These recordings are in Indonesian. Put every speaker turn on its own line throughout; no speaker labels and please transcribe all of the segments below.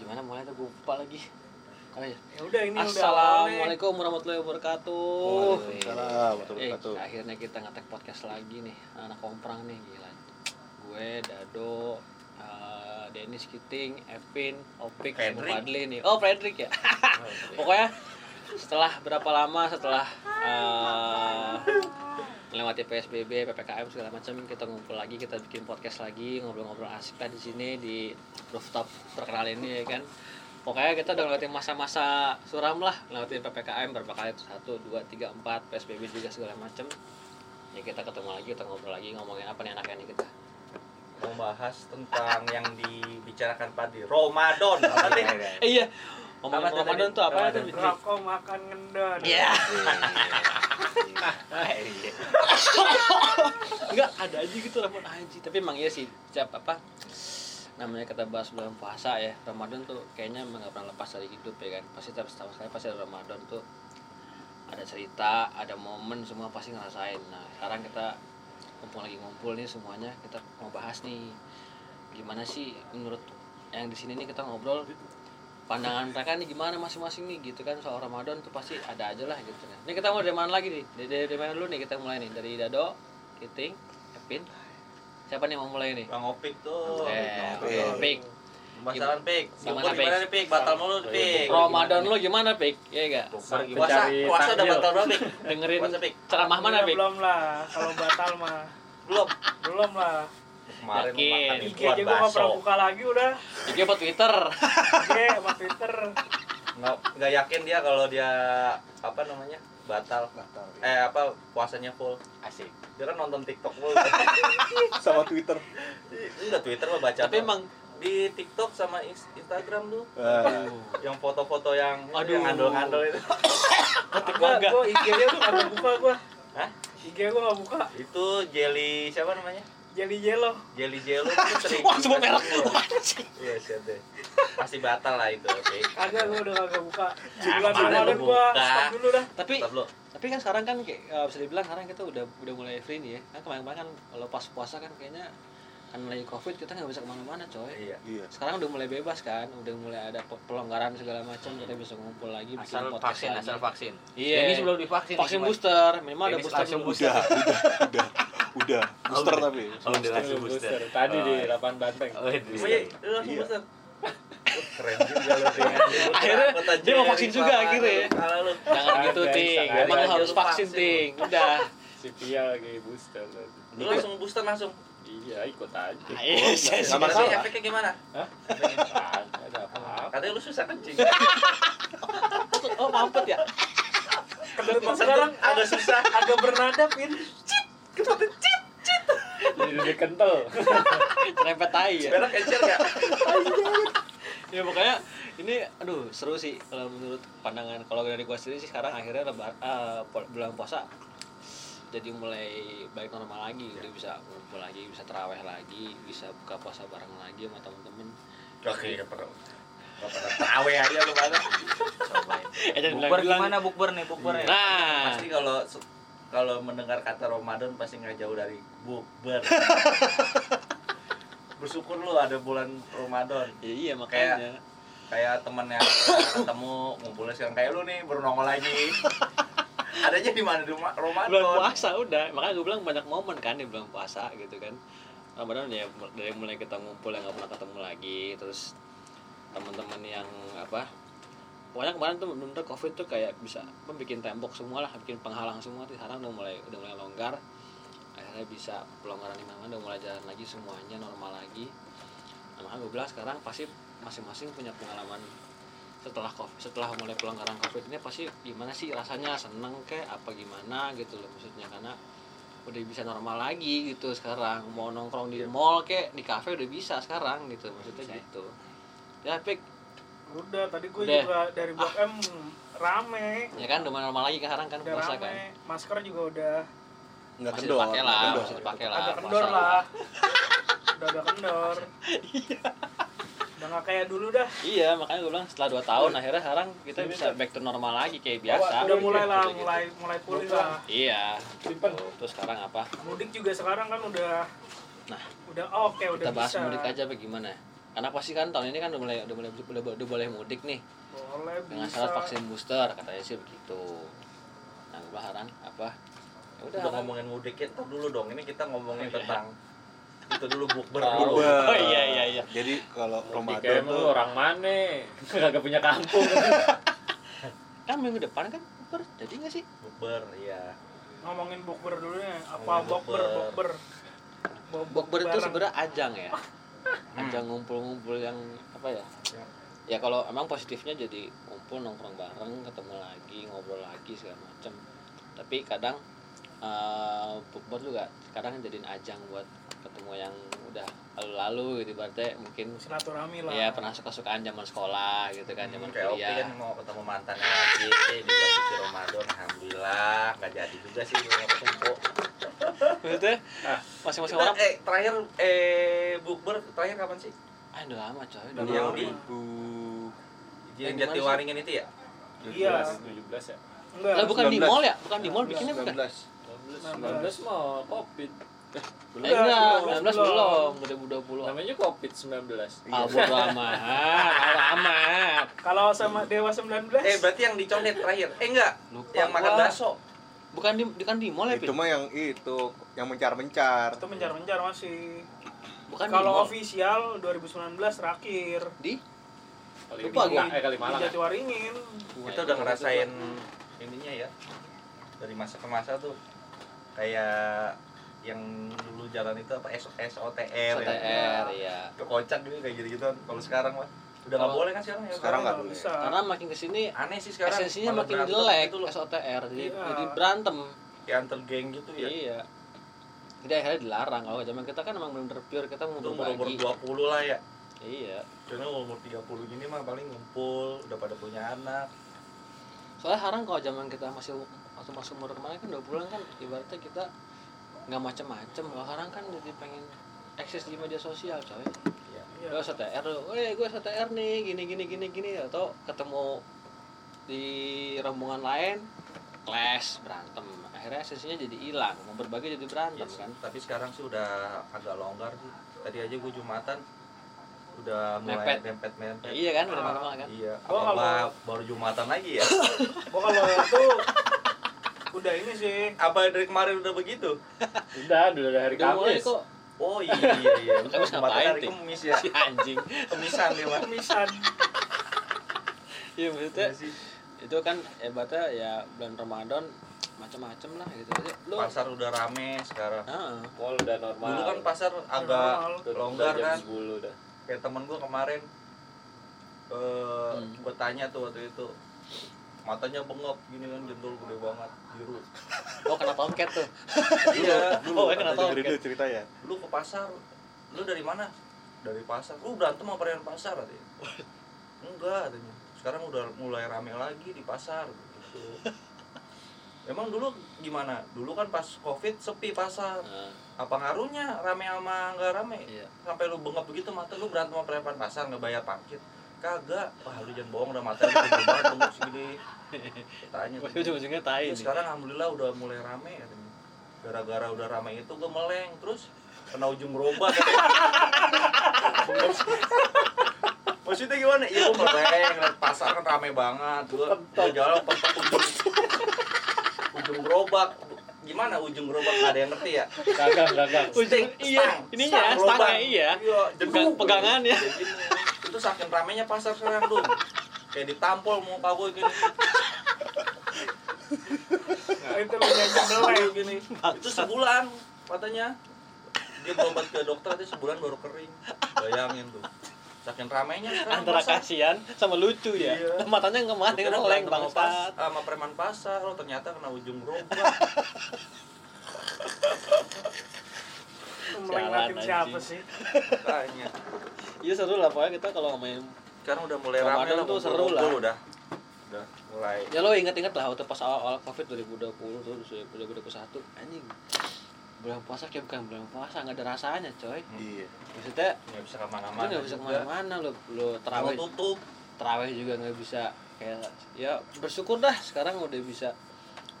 gimana mulai tuh gue lupa lagi oh iya
Ya udah ini.
Assalamualaikum warahmatullahi wabarakatuh.
Waalaikumsalam warahmatullahi
Eh,
wabarakatuh.
akhirnya kita ngetek podcast lagi nih, anak komprang nih gila. Gue Dado, eh, Dennis Kiting, Evin, Opik, sama. Fadli nih. Oh, Fredrik ya. Pokoknya setelah berapa lama setelah eh, melewati PSBB, PPKM segala macam kita ngumpul lagi, kita bikin podcast lagi, ngobrol-ngobrol asik lah di sini di rooftop terkenal ini ya kan. Pokoknya kita udah ngelewatin masa-masa suram lah, ngelewatin PPKM berapa kali tuh satu, dua, tiga, empat, PSBB juga segala macam. Ya kita ketemu lagi, kita ngobrol lagi ngomongin apa nih enaknya nih kita.
mau bahas tentang yang dibicarakan tadi Ramadan apa nih
iya, ngomongin
Apa tuh
Ramadan
tadi?
tuh apa tuh?
Rokok makan ngendon.
Iya. Enggak ada aja gitu Ramadan aja. Tapi emang iya sih, siap apa? namanya kita bahas bulan puasa ya Ramadan tuh kayaknya emang gak pernah lepas dari hidup ya kan pasti tiap setahun sekali pasti ada Ramadan tuh ada cerita ada momen semua pasti ngerasain nah sekarang kita ngumpul lagi ngumpul nih semuanya kita mau bahas nih gimana sih menurut yang di sini nih kita ngobrol pandangan mereka nih gimana masing-masing nih gitu kan? Soal Ramadan tuh pasti ada aja lah gitu kan. Ini kita mau dari mana lagi nih? Dari, dari, dari mana dulu nih kita mulai nih? Dari Dado Kiting Epin siapa nih mau mulai nih?
Bang Opik tuh.
Eh,
Opik.
Pik.
Pembahasan Pik.
Gimana,
Bukber gimana
Pik?
nih Pik? Batal mulu nih, Pik.
Ramadan lu gimana Pik? Iya enggak?
puasa puasa udah batal belum Pik?
Dengerin
Pik.
ceramah mana
Alhamdulillah
Pik?
Belum lah. Kalau batal mah.
Belum.
Belum lah.
Kemarin
Yakin.
makan
IG aja gua nggak pernah buka lagi udah.
IG apa Twitter?
IG sama Twitter.
nggak nggak yakin dia kalau dia apa namanya batal
Batal.
eh apa puasanya full
Asik.
dia kan nonton TikTok mulu
Sama Twitter.
enggak Twitter mah baca
Tapi emang
di TikTok sama Ins- Instagram tuh
Ah,
yang foto-foto yang
Aduh.
yang ngandol-ngandol itu
ketik
Gua gua IG-nya tuh nggak buka gua.
Hah?
IG gua nggak buka.
itu jelly siapa namanya
Jadi yellow.
jelly jello itu sering
Wah, sebut merek.
iya siap deh pasti batal lah itu oke
Kagak gua udah kagak buka.
Ya,
Bulan
kemarin
Ramadan
lu
gua
buka.
stop dulu dah.
Tapi tapi kan sekarang kan kayak eh, bisa dibilang sekarang kita udah udah mulai free nih ya. Kan kemarin-kemarin kan kalau pas puasa kan kayaknya kan lagi covid kita nggak bisa ke mana-mana coy.
iya
Iya.
Sekarang udah mulai bebas kan, udah mulai ada pe- pelonggaran segala macam kita bisa ngumpul lagi bikin
asal
podcast
vaksin
lagi.
asal vaksin
Iya.
ini sebelum divaksin
vaksin booster minimal ada booster dulu.
booster.
Udah, udah, udah, udah. Booster
udah.
tapi.
oh udah langsung booster
tadi
Oh,
di
iya.
lapangan banteng
oh
Oh,
iya lu langsung
Iya.
booster keren juga lu Ting.
Akhirnya
Kota
dia mau vaksin juga
Papa.
akhirnya ya. Jangan gitu ting, emang
aja
harus vaksin ting, udah.
si Pia lagi booster
lu langsung booster langsung
iya ikut aja
Ayo, saya
Nggak
Tapi
masalah.
efeknya gimana
Hah? Ada
katanya lu susah kencing
Oh mampet ya?
Kedut sekarang
agak susah
agak bernada pin.
jadi lebih kental
Nyerempet tai ya?
berak encer gak
Ya pokoknya ini aduh seru sih kalau menurut pandangan kalau dari gua sendiri sih sekarang akhirnya lebar, po- bulan puasa jadi mulai baik normal lagi udah bisa ngumpul lagi bisa teraweh lagi bisa buka puasa bareng lagi sama temen-temen.
Oke gak pernah gak pernah tawe aja lu mana
cobain.
Eh
bukber gimana? Bukber nih bukber ya.
Nah.
Pasti kalau kalau mendengar kata Ramadan pasti nggak jauh dari bukber. Bersyukur lu ada bulan Ramadan.
Ya iya makanya.
kayak temen yang ketemu ngumpulnya sekarang kayak lu nih baru nongol lagi adanya di mana? Rumah
bulan
Ramadan
puasa udah. Makanya gue bilang banyak momen kan di bulan puasa gitu kan. Ramadan ya dari mulai kita ngumpul yang nggak pernah ketemu lagi terus teman-teman yang apa pokoknya kemarin tuh bener covid tuh kayak bisa bikin tembok semua lah bikin penghalang semua. Tuh sekarang udah mulai udah mulai longgar. Akhirnya bisa pelonggaran di mana udah mulai jalan lagi semuanya normal lagi. Nah, makanya gue bilang sekarang pasti masing-masing punya pengalaman setelah covid setelah mulai pelonggaran covid ini pasti gimana sih rasanya seneng kek apa gimana gitu loh maksudnya karena udah bisa normal lagi gitu sekarang mau nongkrong di mall kek di kafe udah bisa sekarang gitu maksudnya gitu ya pik
Udah tadi gue
Udah.
juga dari Blok M rame.
ya kan udah normal lagi sekarang kan
Udah
puasa kan
rame. Masker juga udah
Nggak
masih
kendor.
dipakai lah
kendor.
masih dipakai lah
agak kendor lah. Udah agak kendor.
Iya.
Udah nggak kayak dulu dah.
iya makanya gue bilang setelah 2 tahun akhirnya sekarang kita bisa back to normal lagi kayak biasa
Udah mulai lah,
Gitu-gitu.
mulai mulai pulih lah.
iya
simpen
terus sekarang apa
Mudik juga sekarang kan udah
Nah.
udah oke udah
kita bahas
bisa.
mudik aja apa gimana karena pasti kan tahun ini kan udah mulai udah mulai udah, udah boleh mudik nih
boleh
dengan
bisa
syarat vaksin booster katanya sih begitu nah gue haran apa ya udah
ngomongin mudik kita dulu dong. Ini kita ngomongin tentang itu dulu bukber
Oh,
dulu.
Oh iya iya iya
Jadi kalau
Ramadan
tuh
orang mana? Kagak punya kampung.
kan minggu depan kan bukber jadi nggak sih
Bukber, iya.
ngomongin bukber dulu nih apa bukber
bukber.
bukber
itu sebenarnya ajang ya ajang ngumpul-ngumpul yang apa ya
Ya.
ya kalau emang positifnya jadi ngumpul nongkrong bareng ketemu lagi ngobrol lagi segala macam tapi kadang eh, bukber juga kadang jadiin ajang buat ketemu yang udah lalu-lalu gitu berarti mungkin
silaturahmi lah
ya pernah suka-sukaan zaman sekolah gitu kan zaman
Hmm, kayak
kuliah
kan mau ketemu mantannya lagi di bulan suci Ramadan. Alhamdulillah nggak jadi juga sih belum ketemu.
maksudnya
Ah.
masing-masing orang
eh terakhir eh bukber terakhir kapan sih?
ah udah lama coy
Udah
dulu
Yang di
Eh,
yang
di sih?
Jatiwaringin itu ya?
Iya.
17 ya.
enggak
lah bukan di
19.
mall ya bukan di mall bikinnya bukan
19
19 mau covid.
Eh,
Enggak,
enggak 19
19
belum 2020
Namanya covid 19.
ah bodo amat bodo amat
kalau sama dewa 19
Eh berarti yang dicondet terakhir. Eh enggak,
lupa
yang makan bakso.
bukan di bukan di mall ya
Itu mah yang itu, yang mencar-mencar.
itu mencar-mencar masih
bukan di
kalau official 2019 terakhir
di
Kali
Lupa gua.
eh kali
di
Malang. ya?
Jatiwaringin
Kita udah ngerasain ininya ya. Dari masa ke masa tuh kayak yang dulu jalan itu apa S SOTR,
SOTR
ya.
ya
Itu kocak gitu kayak gitu-gitu. Kalau sekarang mah udah nggak boleh kan sekarang ya.
Sekarang nggak boleh.
bisa
karena makin ke sini
aneh sih sekarang.
esensinya makin jelek
gitu loh.
SOTR jadi,
Iya.
jadi berantem
Kayak antar geng gitu ya.
iya jadi akhirnya dilarang kalau zaman kita kan emang bener pure kita mau
Itu umur-umur
berbagi
20 lah ya.
iya
Karena umur 30 gini mah paling ngumpul, udah pada punya anak.
soalnya sekarang kalau zaman kita masih waktu masuk umur kemarin kan 20 kan ibaratnya kita nggak macem-macem kalau sekarang kan jadi pengen eksis di media sosial coy
Iya.
Iya.
gue STR lu, weh gue STR nih, gini gini gini gini atau ketemu di rombongan lain, clash berantem, akhirnya esensinya jadi hilang, mau berbagi jadi berantem
Iya sih,
kan?
tapi sekarang sih udah agak longgar sih. Tadi aja gue jumatan udah mulai
Mepet.
mepet mepet.
Iya kan, udah
Ah.
normal kan?
Iya.
Gua
Apa
kalau-
baru jumatan lagi ya?
gua kalau itu udah ini sih
Apa dari kemarin udah begitu?
Udah, udah dari hari Kamis.
kok
Oh iya iya iya.
Kamis ngapain,
hari
Ting?
Kemis ya.
si anjing.
Kemisan dia mah.
misan
Iya maksudnya
Iya sih.
itu kan hebatnya ya bulan Ramadan macam-macam lah gitu aja. Lu
Pasar udah rame sekarang.
Heeh.
Mall udah normal.
Dulu kan pasar agak
Normal.
Udah-
longgar kan.
10 udah.
kayak temen gue kemarin eh
Hmm.
gue tanya tuh waktu itu matanya bengap gini kan jendol gede banget biru.
Oh kena tomcat tuh.
iya
Oh, eh, kena tomcat.
dulu cerita ya.
lu ke pasar. Lu dari mana? Dari pasar. Lu berantem sama perayaan pasar katanya. Enggak katanya. Sekarang udah mulai rame lagi di pasar gitu. Emang dulu gimana? Dulu kan pas covid sepi pasar.
Nah,
apa ngaruhnya rame sama nggak rame?
Iya.
sampai lu bengap begitu mata lu berantem sama perempuan pasar nggak bayar parkir kagak. Wah lu jangan bohong udah mata gede banget segini. Tanya
ujung-ujungnya tai
Ya, sekarang alhamdulillah udah mulai rame katanya. gara-gara udah rame itu gue meleng terus kena ujung gerobak. Maksudnya gimana? Iya gue meleng liat pasar kan rame banget. Gue jalan pentok ujung ujung gerobak. Gimana ujung gerobak? Nggak ada yang ngerti ya?
Gagang, gagang.
Ujung iya, ininya
stang
stangnya iya.
iya
pegangan ya.
Itu saking ramenya pasar sekarang tuh kayak ditampol muka gue gini.
Itu lu nyanyi belai
gini. Itu sebulan katanya. Dia berobat ke dokter itu sebulan baru kering. Bayangin tuh saking ramenya sekarang
Antara
pasar.
kasihan sama lucu ya.
Iya.
Matanya
ke mana
ngeleng
pas-
bangsat.
sama preman pasar lo ternyata kena ujung
melengkatin
Sialan,
siapa sih?
Makanya
Iya seru lah. Pokoknya kita kalau main.
sekarang udah mulai rame
Ramadan
lah
tuh seru lah.
udah. Udah mulai.
Ya lo inget-inget lah waktu pas awal-awal Covid 2020 tuh 2021 anjing. Bulan puasa kayak bukan bulan puasa nggak ada rasanya coy.
Iya.
Maksudnya
nggak bisa
ke
mana-mana
nggak bisa
ke
mana-mana lo lo terawih.
Tutup.
Terawih juga nggak bisa. Kayak ya bersyukur dah sekarang udah bisa.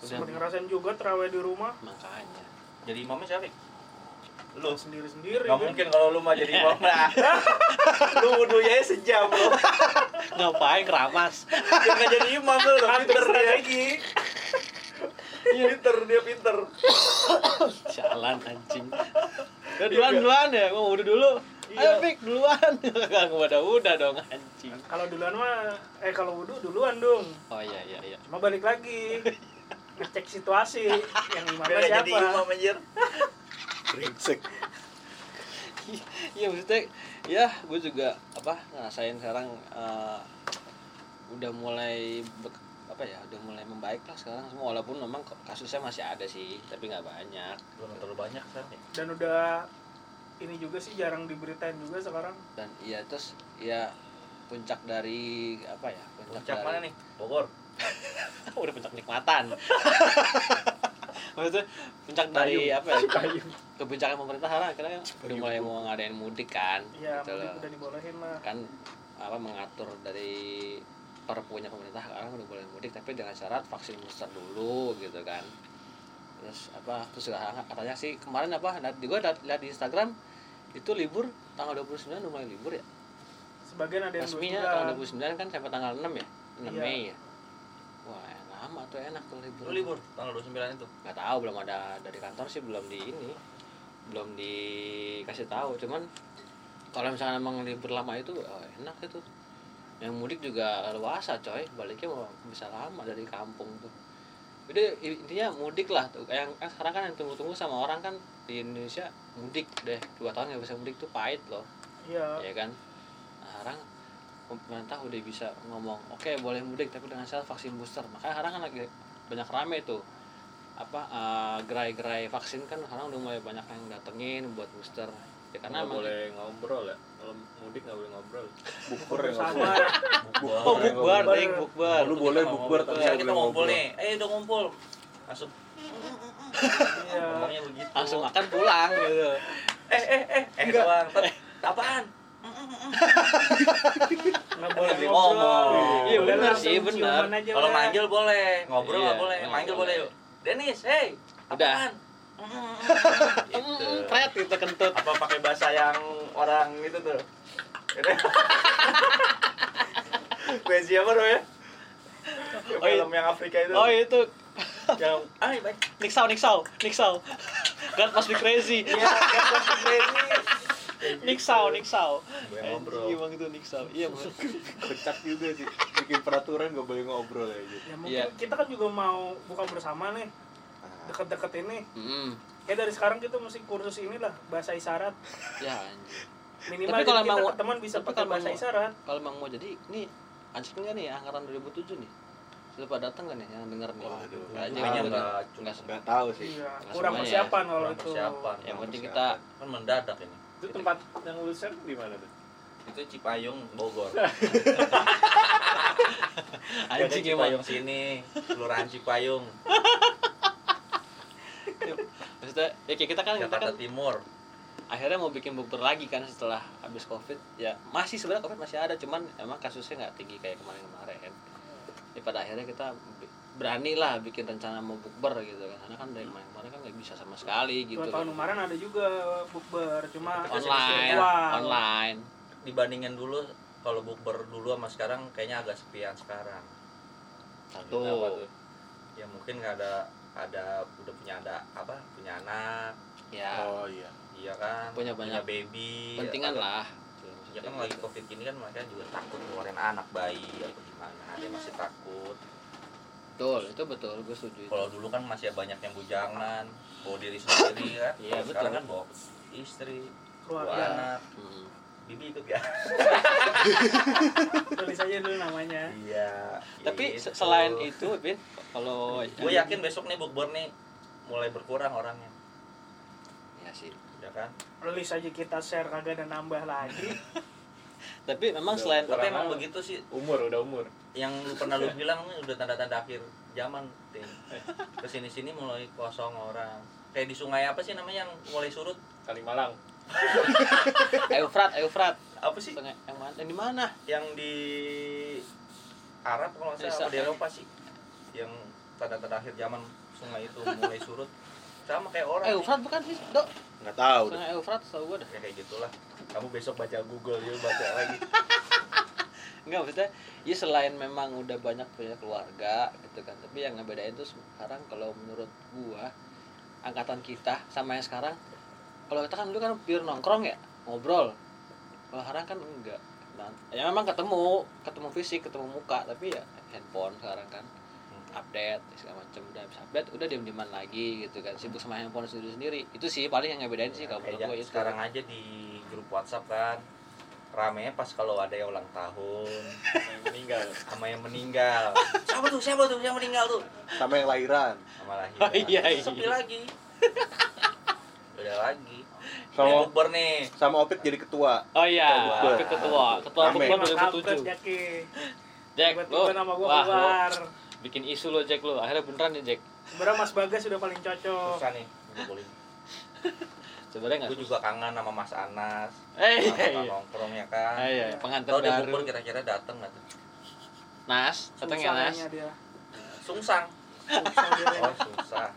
Udah
ngerasain juga terawih di rumah.
Makanya.
Jadi imamnya siapa ya? lu
sendiri sendiri
nggak mungkin kalau lu mah jadi imam nah lu wudhunya sejam lu.
Ngapain keramas
dia nggak jadi imam lu pinter dia
strategi
pinter dia pinter.
Jalan anjing. Ya duluan duluan ya mau udah dulu. Ayo Pik duluan. Gak udah udah dong anjing.
Kalau duluan mah eh kalau wudhu duluan dong.
Oh iya iya iya.
Cuma balik lagi. Ngecek situasi yang imamnya
nggak jadi imam
siapa
anjir
brengsek.
Iya maksudnya ya gue juga apa ngerasain sekarang eh, udah mulai apa ya udah mulai membaik lah sekarang semua walaupun memang kasusnya masih ada sih tapi nggak banyak.
Belum terlalu banyak kan ya?
Dan udah ini juga sih jarang diberitain juga sekarang.
Dan iya terus ya puncak dari apa ya puncak,
puncak
dari,
mana nih? Bogor.
Udah puncak nikmatan maksudnya puncak dari apa ya? Kebijakan pemerintah sekarang akhirnya kan udah mulai mau ngadain mudik kan
ya
gitu
mudik
loh.
udah dibolehin lah.
Kan apa mengatur dari perpunya pemerintah sekarang udah boleh mudik tapi dengan syarat vaksin booster dulu gitu kan. Terus apa terus sekarang katanya sih kemarin apa lihat juga lihat lihat di Instagram itu libur tanggal 29 udah mulai libur ya?
Sebagian ada yang
resminya
dua
tanggal 29 kan sampai tanggal 6 ya? 6
Iya.
Mei ya lama tuh enak tuh libur.
Lu libur? Tanggal 29 itu?
Nggak tahu belum ada dari kantor sih belum di ini. Belum dikasih tahu cuman kalau misalnya emang libur lama itu oh, enak itu. Yang mudik juga luasa coy. Baliknya mau bisa lama dari kampung tuh. Jadi intinya mudik lah tuh. Yang kan sekarang kan yang tunggu-tunggu sama orang kan di Indonesia mudik deh. Dua tahun nggak bisa mudik tuh pahit loh.
Iya.
Ya kan? Nah, sekarang pemerintah udah bisa ngomong oke boleh mudik tapi dengan syarat vaksin booster. Makanya sekarang kan lagi banyak rame tuh. Apa eh, gerai-gerai vaksin kan sekarang udah mulai banyak yang datengin buat booster. Ya karena
Nggak boleh ngobrol ya. Kalau mudik nggak boleh ngobrol.
Bukber ya
sama.
oh bukber.
Bukber.
ding bukber.
Lu boleh bukber tapi nggak
kita
boleh
ngumpul
ngobrol.
nih. Eh udah ngumpul. Masuk.
Iya.
Ngomongnya begitu.
Langsung makan pulang gitu.
Eh eh eh eh doang. apaan
nggak boleh ngobrol
ngomong.
Iya,
langsung
sih,
aja
kalau manggil boleh ngobrol
Iya,
nggak boleh
nggak
manggil
boleh.
boleh yuk Denis hey
Udah.
apaan gitu
pret gitu kentut
apa pakai bahasa yang orang itu tuh Kue siapa tuh ya?
Oh, iya.
film yang Afrika itu.
oh itu
Yang ah baik.
Nixau Nixau Nixau God must be crazy
Iya, yang crazy.
Nixau
Gue ngobrol.
Emang itu Nixau iya bener.
kocak juga sih bikin peraturan nggak boleh ngobrol ya gitu.
Ya mungkin
Iya.
kita kan juga mau buka bersama nih
Nah,
deket-deket ini.
Mm,
ya dari sekarang kita mesti kursus inilah bahasa isyarat.
Ya anjing.
Minimal
Tapi kalau
kita ke teman bisa pakai
kalau
bahasa
mau-
isyarat.
kalau emang mau jadi ini anjir nggak nih angkatan 2007 nih? Sudah pada datang kan nih yang denger nih?
Waduh.
Kayaknya
Kayaknya
nggak
nggak
nggak
nggak tahu sih.
Iya kurang persiapan kalau
Kurang
itu.
persiapan.
yang penting kita.
Kan mendadak ini.
Itu tempat yang lu share di mana tuh?
Itu Cipayung Bogor.
anjing
Cipayung sini, Kelurahan Cipayung,
maksudnya ya kayak kita kan kita
Jakarta
kan
Timur.
akhirnya mau bikin bukber lagi kan setelah habis covid. Ya masih sebenarnya covid masih ada cuman emang kasusnya nggak tinggi kayak kemarin-kemarin. Ya pada akhirnya kita berani lah bikin rencana mau bukber gitu kan. Karena kan dari kemarin-kemarin kan nggak bisa sama sekali gitu
dua tahun kemarin ada juga bukber cuma
online online.
Dibandingin dulu kalau bukber dulu sama sekarang kayaknya agak sepian sekarang.
satu?
Ya mungkin nggak ada ada udah punya ada apa punya anak.
Ya.
Oh iya.
Iya kan?
Punya banyak
baby.
pentingan
Ada-
lah.
Ya kan lagi covid ini kan mereka juga takut ngeluarin anak bayi atau gimana. Dia masih takut
betul itu betul gue setuju itu.
Kalau dulu kan masih banyak yang bujangan bawa diri sendiri kan
Iya,
Kalau sekarang
betul.
kan bawa istri
keluarga.
anak.
Hmm.
bibi ikut ya.
Tulis aja dulu namanya.
Iya
tapi
gitu.
se- selain itu Bin kalau
gue yakin besok nih bukber nih mulai berkurang orangnya.
Ya sih.
Ya kan?
Rilis aja kita share kagak ada nambah lagi
tapi memang
Udah,
selain
tapi emang begitu sih.
Umur udah umur.
Yang lu pernah lu bilang udah tanda-tanda akhir zaman Tin. ke sini sini mulai kosong orang. Kayak di sungai apa sih namanya yang mulai surut?
Kalimalang.
Eufrat Eufrat.
Apa sih?
Sungai- yang mana? Yang di mana?
Yang di Arab kalau nggak salah apa di. Eropa sih? Yang tanda-tanda akhir zaman sungai itu mulai surut. Sama kayak orang
Eh, Eufrat bukan sih, Dok?
nggak tahu deh.
Setengah Eufrat tahu gua dah.
ya kayak gitulah kamu besok baca Google yuk baca lagi.
Enggak maksudnya, ya selain memang udah banyak punya keluarga gitu kan, tapi yang ngebedain tuh sekarang kalau menurut gua angkatan kita sama yang sekarang kalau kita kan dulu kan pure nongkrong ya, ngobrol. Kalau sekarang kan enggak. Nah, ya memang ketemu, ketemu fisik, ketemu muka, tapi ya handphone sekarang kan. Update segala macam udah habis update udah diem dieman lagi gitu kan. Sibuk sama handphone sendiri sendiri itu sih paling yang ngebedain sih kalau
Kayak
menurut gua itu.
sekarang aja di grup WhatsApp kan. Rame pas kalau ada yang ulang tahun.
Yang meninggal.
Sama yang meninggal. Siapa tuh siapa tuh yang meninggal tuh?
Sama yang lahiran.
Sama lagi
Oh, iya, iya.
sepi lagi. Udah lagi.
Sama-
sama bukber nih.
sama opit jadi ketua.
Oh iya.
Ketua.
Tapi ketua. Ketua
Rame.
Bukber
Kampret
2007
Jaki.
Jack lo
nama gua
wah, lo
keluar.
bikin isu lo Jack lo akhirnya beneran nih Jack.
Sebenarnya Mas Bagas sudah paling cocok.
susah nih
sebenarnya nggak
gue juga kangen sama Mas Anas.
Eh
sama
iya. Iya
nongkrong ya kan?
Ah, iya. Pengantin
Tau dia
baru.
bukber kira-kira dateng nggak tuh?
Nas datang ya Nas?
Dia.
sungsang.
Susah dia.
oh susah.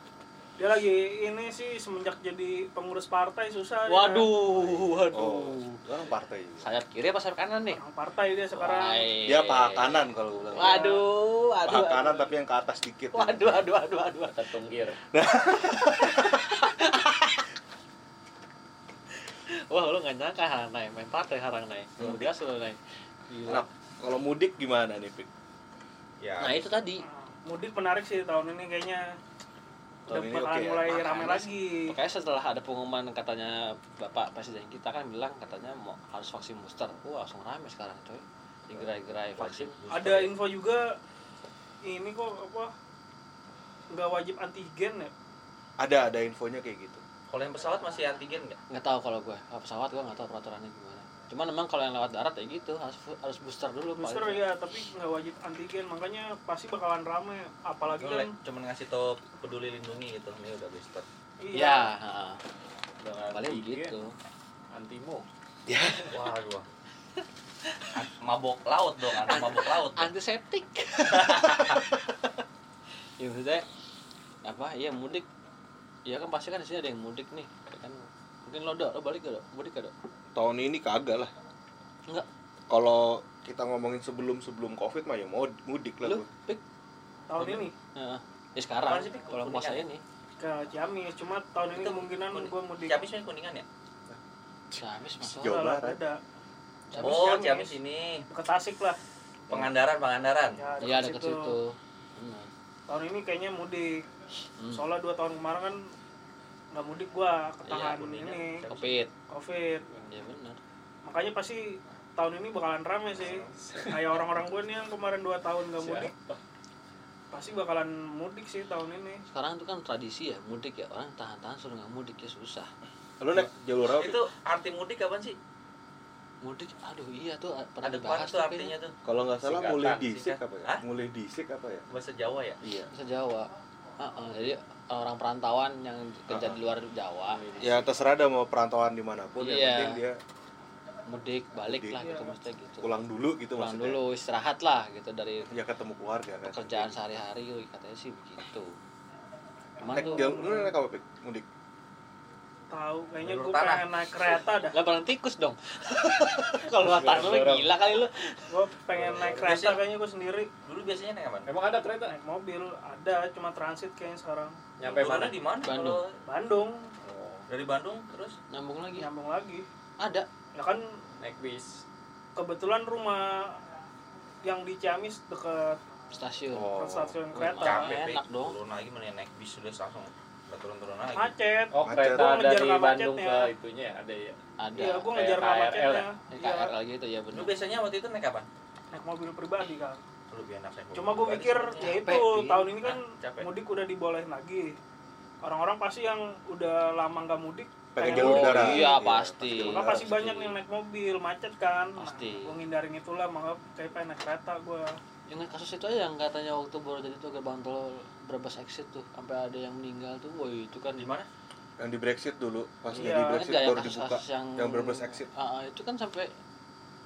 Dia lagi ini sih semenjak jadi pengurus partai susah. dia.
waduh waduh.
Oh sekarang partai.
Sayap kiri apa sayap kanan nih?
Orang partai dia sekarang.
Wai.
dia paha kanan kalau bilang.
Waduh waduh
paha kanan tapi yang ke atas dikit.
Waduh waduh waduh waduh.
Tertunggir
wah lu nggak nyangka harang naik main partai harang naik luar biasa lo naik
nah
Gila.
kalau mudik gimana nih Pik?
ya
nah itu tadi
Mudik menarik sih tahun ini kayaknya. Udah
Tahun ini
bakalan
oke ya.
mulai
Makanya
rame
sih.
lagi.
Makanya setelah ada pengumuman katanya Bapak Presiden kita kan bilang katanya mau harus vaksin booster. Wah, langsung rame sekarang coy. Digerai-gerai vaksin.
Ada info juga ini kok apa nggak wajib antigen ya
ada ada infonya kayak gitu
kalau yang pesawat masih antigen nggak
Nggak tahu kalau gue, kalau pesawat gue nggak tahu peraturannya gimana. Cuman memang kalau yang lewat darat ya gitu harus harus booster dulu
booster ya tapi nggak wajib antigen makanya pasti bakalan rame apalagi kan
cuman ngasih tau peduli lindungi gitu ini udah booster
Ya,
iya
heeh.
Udah
paling gitu.
antimo
wah gua An- mabok laut dong anak mabok laut.
Antiseptik. ya maksudnya apa? Iya mudik. Ya kan pasti kan di sini ada yang mudik nih. Ya kan mungkin lo dok, lo balik gak dok? Mudik gak dok?
tahun ini kagak lah
Enggak.
kalau kita ngomongin sebelum sebelum covid mah ya mau mudik lah
Lu, pik?
tahun ini
Ya, ya sekarang kalau puasa
Kuningan?
ini
ke Ciamis cuma tahun ini kemungkinan gue mudik
Ciamis ini kuningan ya
Ciamis masuk
Jawa Barat.
beda
Ciamis,
oh
Ciamis.
Ciamis ini
ke Tasik lah
Pangandaran Pangandaran
ya
iya
dekat
dekat
situ. Tahun ini kayaknya mudik.
Hmm.
soalnya dua tahun kemarin kan nggak mudik gua ketahan
Iya,
Kuningan.
ini.
Covid.
Covid.
Ya benar.
Makanya pasti tahun ini bakalan rame sih. Kayak orang-orang gue nih yang kemarin dua tahun nggak mudik pasti bakalan mudik sih tahun ini.
Sekarang itu kan tradisi ya mudik ya. Orang tahan-tahan suruh nggak mudik ya susah.
Lu naik jalur apa?
Itu arti mudik kapan sih
mudik aduh iya tuh pernah
ada
dibahas
tuh artinya tuh.
Kalau nggak salah mulai disik apa ya?
Hah?
mulai disik apa ya?
Bahasa Jawa ya?
Iya.
Bahasa Jawa. Heeh, jadi orang perantauan yang kerja di luar Jawa.
Ya terserah dah mau perantauan di mana pun yang
Iya.
penting dia
mudik balik
Mudik.
lah gitu
Iya.
maksudnya gitu.
Pulang dulu gitu
pulang
maksudnya.
dulu istirahat lah gitu dari
ya ketemu keluarga kan.
pekerjaan sehari-hari katanya sih begitu. Cuman
naik
tuh
lu naik apa mudik
tahu kayaknya gue pengen naik kereta dah.
Lah bareng tikus dong. Kalau mata lu gila kali lu.
Gue pengen naik kereta
Biasanya-
kayaknya gue sendiri.
dulu biasanya naik apa?
Emang ada kereta?
Naik mobil ada cuma transit kayaknya sekarang.
Nyampe mana?
di mana
Bandung.
Bandung.
Oh,
dari Bandung terus?
Nyambung lagi.
Nyambung lagi.
Ada.
Ya kan
naik bis.
kebetulan rumah yang di Ciamis deket
stasiun.
Oh.
stasiun kereta.
Capek
enak dong.
lagi mana naik bis udah langsung. udah turun-turun lagi.
Macet.
Oh
Macet.
kereta dari Bandung
macetnya.
ke itunya ya? Ada ya?
Ada.
Iya gue ngejar
KRL
macetnya.
Ini
iya
KRL gitu ya
lu
benar
biasanya waktu itu naik kapan
naik mobil pribadi kan
lebih enak naik
cuma gue mikir ya itu
Capek,
tahun ini kan?
Capek.
mudik udah dibolehin lagi. Orang-orang pasti yang udah lama nggak mudik
pakai
pengen
jalur
mudik.
darat
iya, pasti.
maka pasti banyak yang naik mobil macet kan.
Pasti.
gue ngindarin itulah maka kayak pengen naik kereta gue
yang kasus itu aja yang katanya waktu baru jadi tuh gerbang tol Brebes exit tuh sampai ada yang meninggal tuh. Woi itu kan
di mana?
Yang di Brexit dulu pas
Iya,
di Brexit baru dibuka
kasus-kasus yang
yang Brebes exit
Ah, ah, itu kan sampai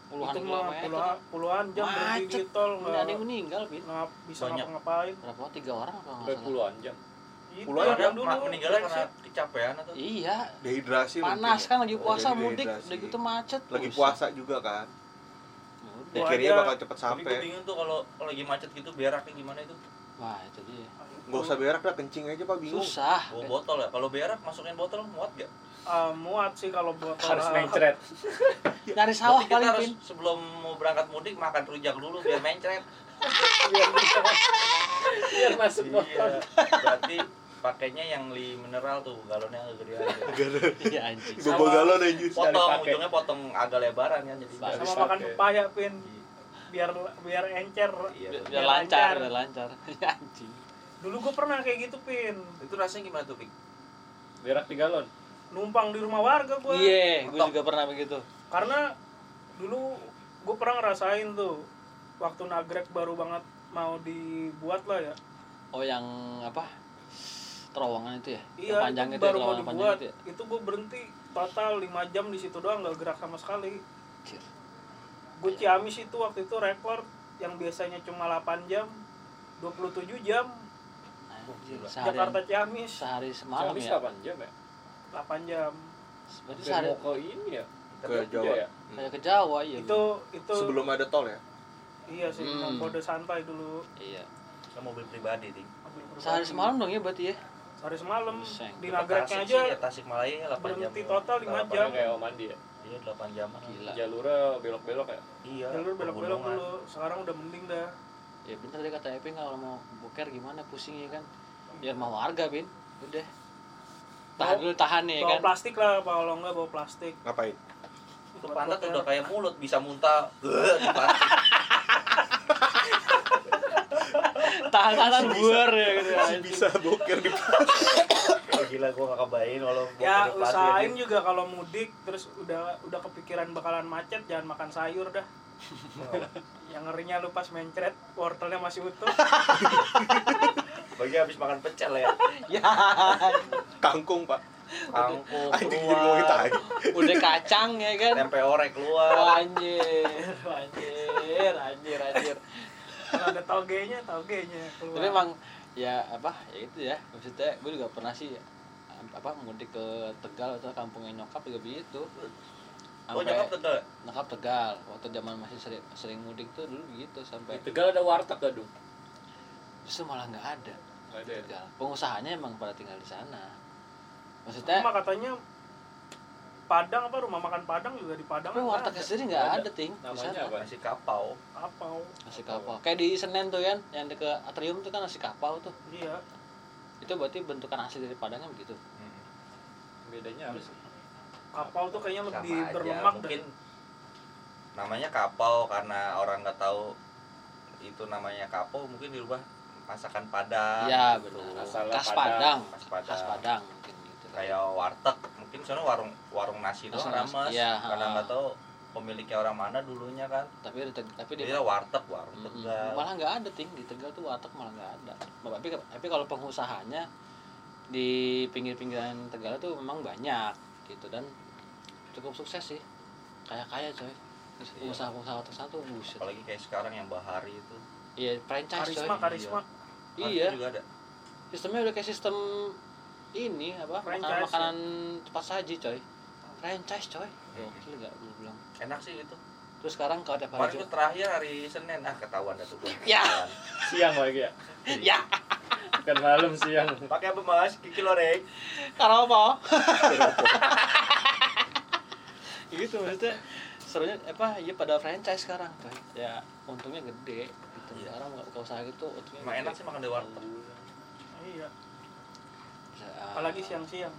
puluhan
itu
kilometer.
puluhan, puluhan jam berhenti di
Macet.
tol
Nggak ada yang meninggal pin
nggak bisa
Banyak.
ngapa-ngapain.
Berapa? Tiga orang apa nggak salah?
puluhan jam.
Yang
Ada
dulu.
meninggalnya karena kecapean atau?
Iya.
Dehidrasi
panas
mungkin ya.
kan lagi
Oh,
puasa
jadi
mudik udah gitu macet
Lagi puasa juga kan.
Aja-
bakal cepet
Tapi gue
sampai.
bingung tuh kalau kalau lagi macet gitu beraknya gimana itu?
Wah itu dia
Gak usah berak dah kencing aja pak bingung.
susah
Bawa botol ya. Kalau berak masukin botol muat gak?
Ah, muat sih kalau botol
harus
ah,
mencret
nyari sawah
Berarti kita
paling
harus
pin
sebelum mau berangkat mudik makan rujak dulu biar mencret.
biar bisa biar masuk motor
Iya. Berarti pakainya yang li mineral tuh galonnya agak gede aja.
iya anjing
Bobo galon aja.
Potong ujungnya potong agak lebaran kan jadi.
Sama makan pepaya pin biar biar encer
Iya.
biar, biar lancar. biar lancar. Ya, anjing.
Dulu gue pernah kayak gitu pin.
Itu rasanya gimana tuh, Pik?
berak di galon.
Numpang di rumah warga gue
iya gue
Mentok.
juga pernah begitu.
Karena dulu gue pernah ngerasain tuh waktu nagrek baru banget mau dibuat lah ya.
Oh yang apa? Terowongan itu ya?
Iya
yang panjang
itu
itu ya,
baru mau
terowongan panjang
dibuat.
itu ya?
Itu gue berhenti total 5 jam di situ doang nggak gerak sama sekali. Gue Ciamis itu waktu itu rekor yang biasanya cuma 8 jam 27 jam
sehari
Jakarta Ciamis
sehari semalam
Ciamis
ya
8 jam ya
8 jam
berarti sehari
mau ke ini ya
Ke Jawa.
ya?
kayak ke Jawa iya
itu itu
Sebelum ada tol ya.
iya sih
Hmm.
kode santai dulu
iya
Kan mobil pribadi, Ting.
mobil pribadi.
sehari semalam dong ya berarti ya
sehari semalam
Buset.
di
Ke
nagreknya aja
ya, Tasik Malaya 8 jam.
berhenti
ya.
total 5
Delapan
jam.
kayak Om Andi ya
Iya, 8 jam.
gila.
Jalurnya belok-belok ya?
Iya.
jalur belok-belok dulu sekarang udah mending dah.
Ya bener deh kata Epin kalau mau boker gimana? Pusing ya kan? Biar mau warga bin. Udah. Tahan
Bawa-
dulu tahan nih
bawa
kan?
plastik lah kalau enggak bawa plastik.
Ngapain?
Itu pantat udah kayak mulut bisa muntah. di plastik.
tahan tahan buar ya gitu.
Masih bisa boker di
Oh, gila gua gak kebayin kalau
ya usahain
aja.
juga kalau mudik terus udah udah kepikiran bakalan macet jangan makan sayur dah yang ngerinya lu pas mencret wortelnya masih utuh
Bagi habis makan pecel ya.
ya
kangkung pak.
Kangkung
Anjing jadi tai.
udah kacang ya kan
Tempe orek keluar.
anjir anjir anjir anjir
kalau ada togenya togenya keluar
tapi emang ya apa? Ya itu ya. Maksudnya gue juga pernah sih apa mudik ke Tegal atau kampungnya nyokap juga begitu.
Oh, nyokap tegal.
nyokap Tegal. Waktu zaman masih sering, sering mudik tuh dulu begitu sampai
di Tegal ada warteg gak dong
justru malah nggak ada
Nggak ada ya?
Tegal. Pengusahanya emang pada tinggal di sana. Maksudnya
Cuma katanya Padang apa? Rumah makan Padang juga di Padang
tapi wartegnya
ada.
sendiri nggak ada ting.
Namanya apa?
Nasi kapau.
apa
nasi kapau. Kayak di Senen tuh kan yang ke atrium tuh kan nasi kapau tuh.
Iya.
Itu berarti bentukan asli dari Padangnya begitu?
Bedanya apa sih?
Kapau tuh kayaknya
Sama
lebih
aja.
berlemak
Mungkin
deh.
Namanya kapau karena orang nggak tahu itu namanya kapau mungkin dirubah masakan Padang.
iya
gitu.
benar. Khas
Padang.
Padang.
Khas Padang.
khas Padang mungkin gitu.
Kayak warteg, mungkin soalnya warung warung nasi
Nasi-
rames.
iya,
karena nggak tahu pemiliknya orang mana dulunya kan.
tapi Teg- tapi di
Dia warteg, warung
Mm-mm.
Tegal.
malah nggak ada ting di Tegal tuh warteg malah nggak ada tapi tapi kalau pengusahanya di pinggir-pinggiran Tegal tuh memang banyak gitu dan cukup sukses sih kaya kaya coy Terus
Iya.
sana tuh buset
Apalagi kayak sekarang yang Bahari itu.
iya franchise
karisma
coy
karisma
Bahari
iya
juga ada.
sistemnya udah kayak sistem ini apa? Makanan
Franchise,
makanan cepat saji coy. Franchise coy. Gokil nggak gue bilang.
Enak sih itu.
terus sekarang kalau tiap
Kemarin gue terakhir hari Senin. Ah ketahuan dah tuh gua.
Ya.
siang lagi ya?
Ya.
Kan malam siang.
Pakai apa Mas? Kiki loreng.
karena apa gitu maksudnya. Serunya apa ya pada franchise sekarang coy. Ya. Untungnya gede gitu.
Iya.
sekarang nggak usaha gitu untungnya
enak sih makan di warteg.
Apalagi siang-siang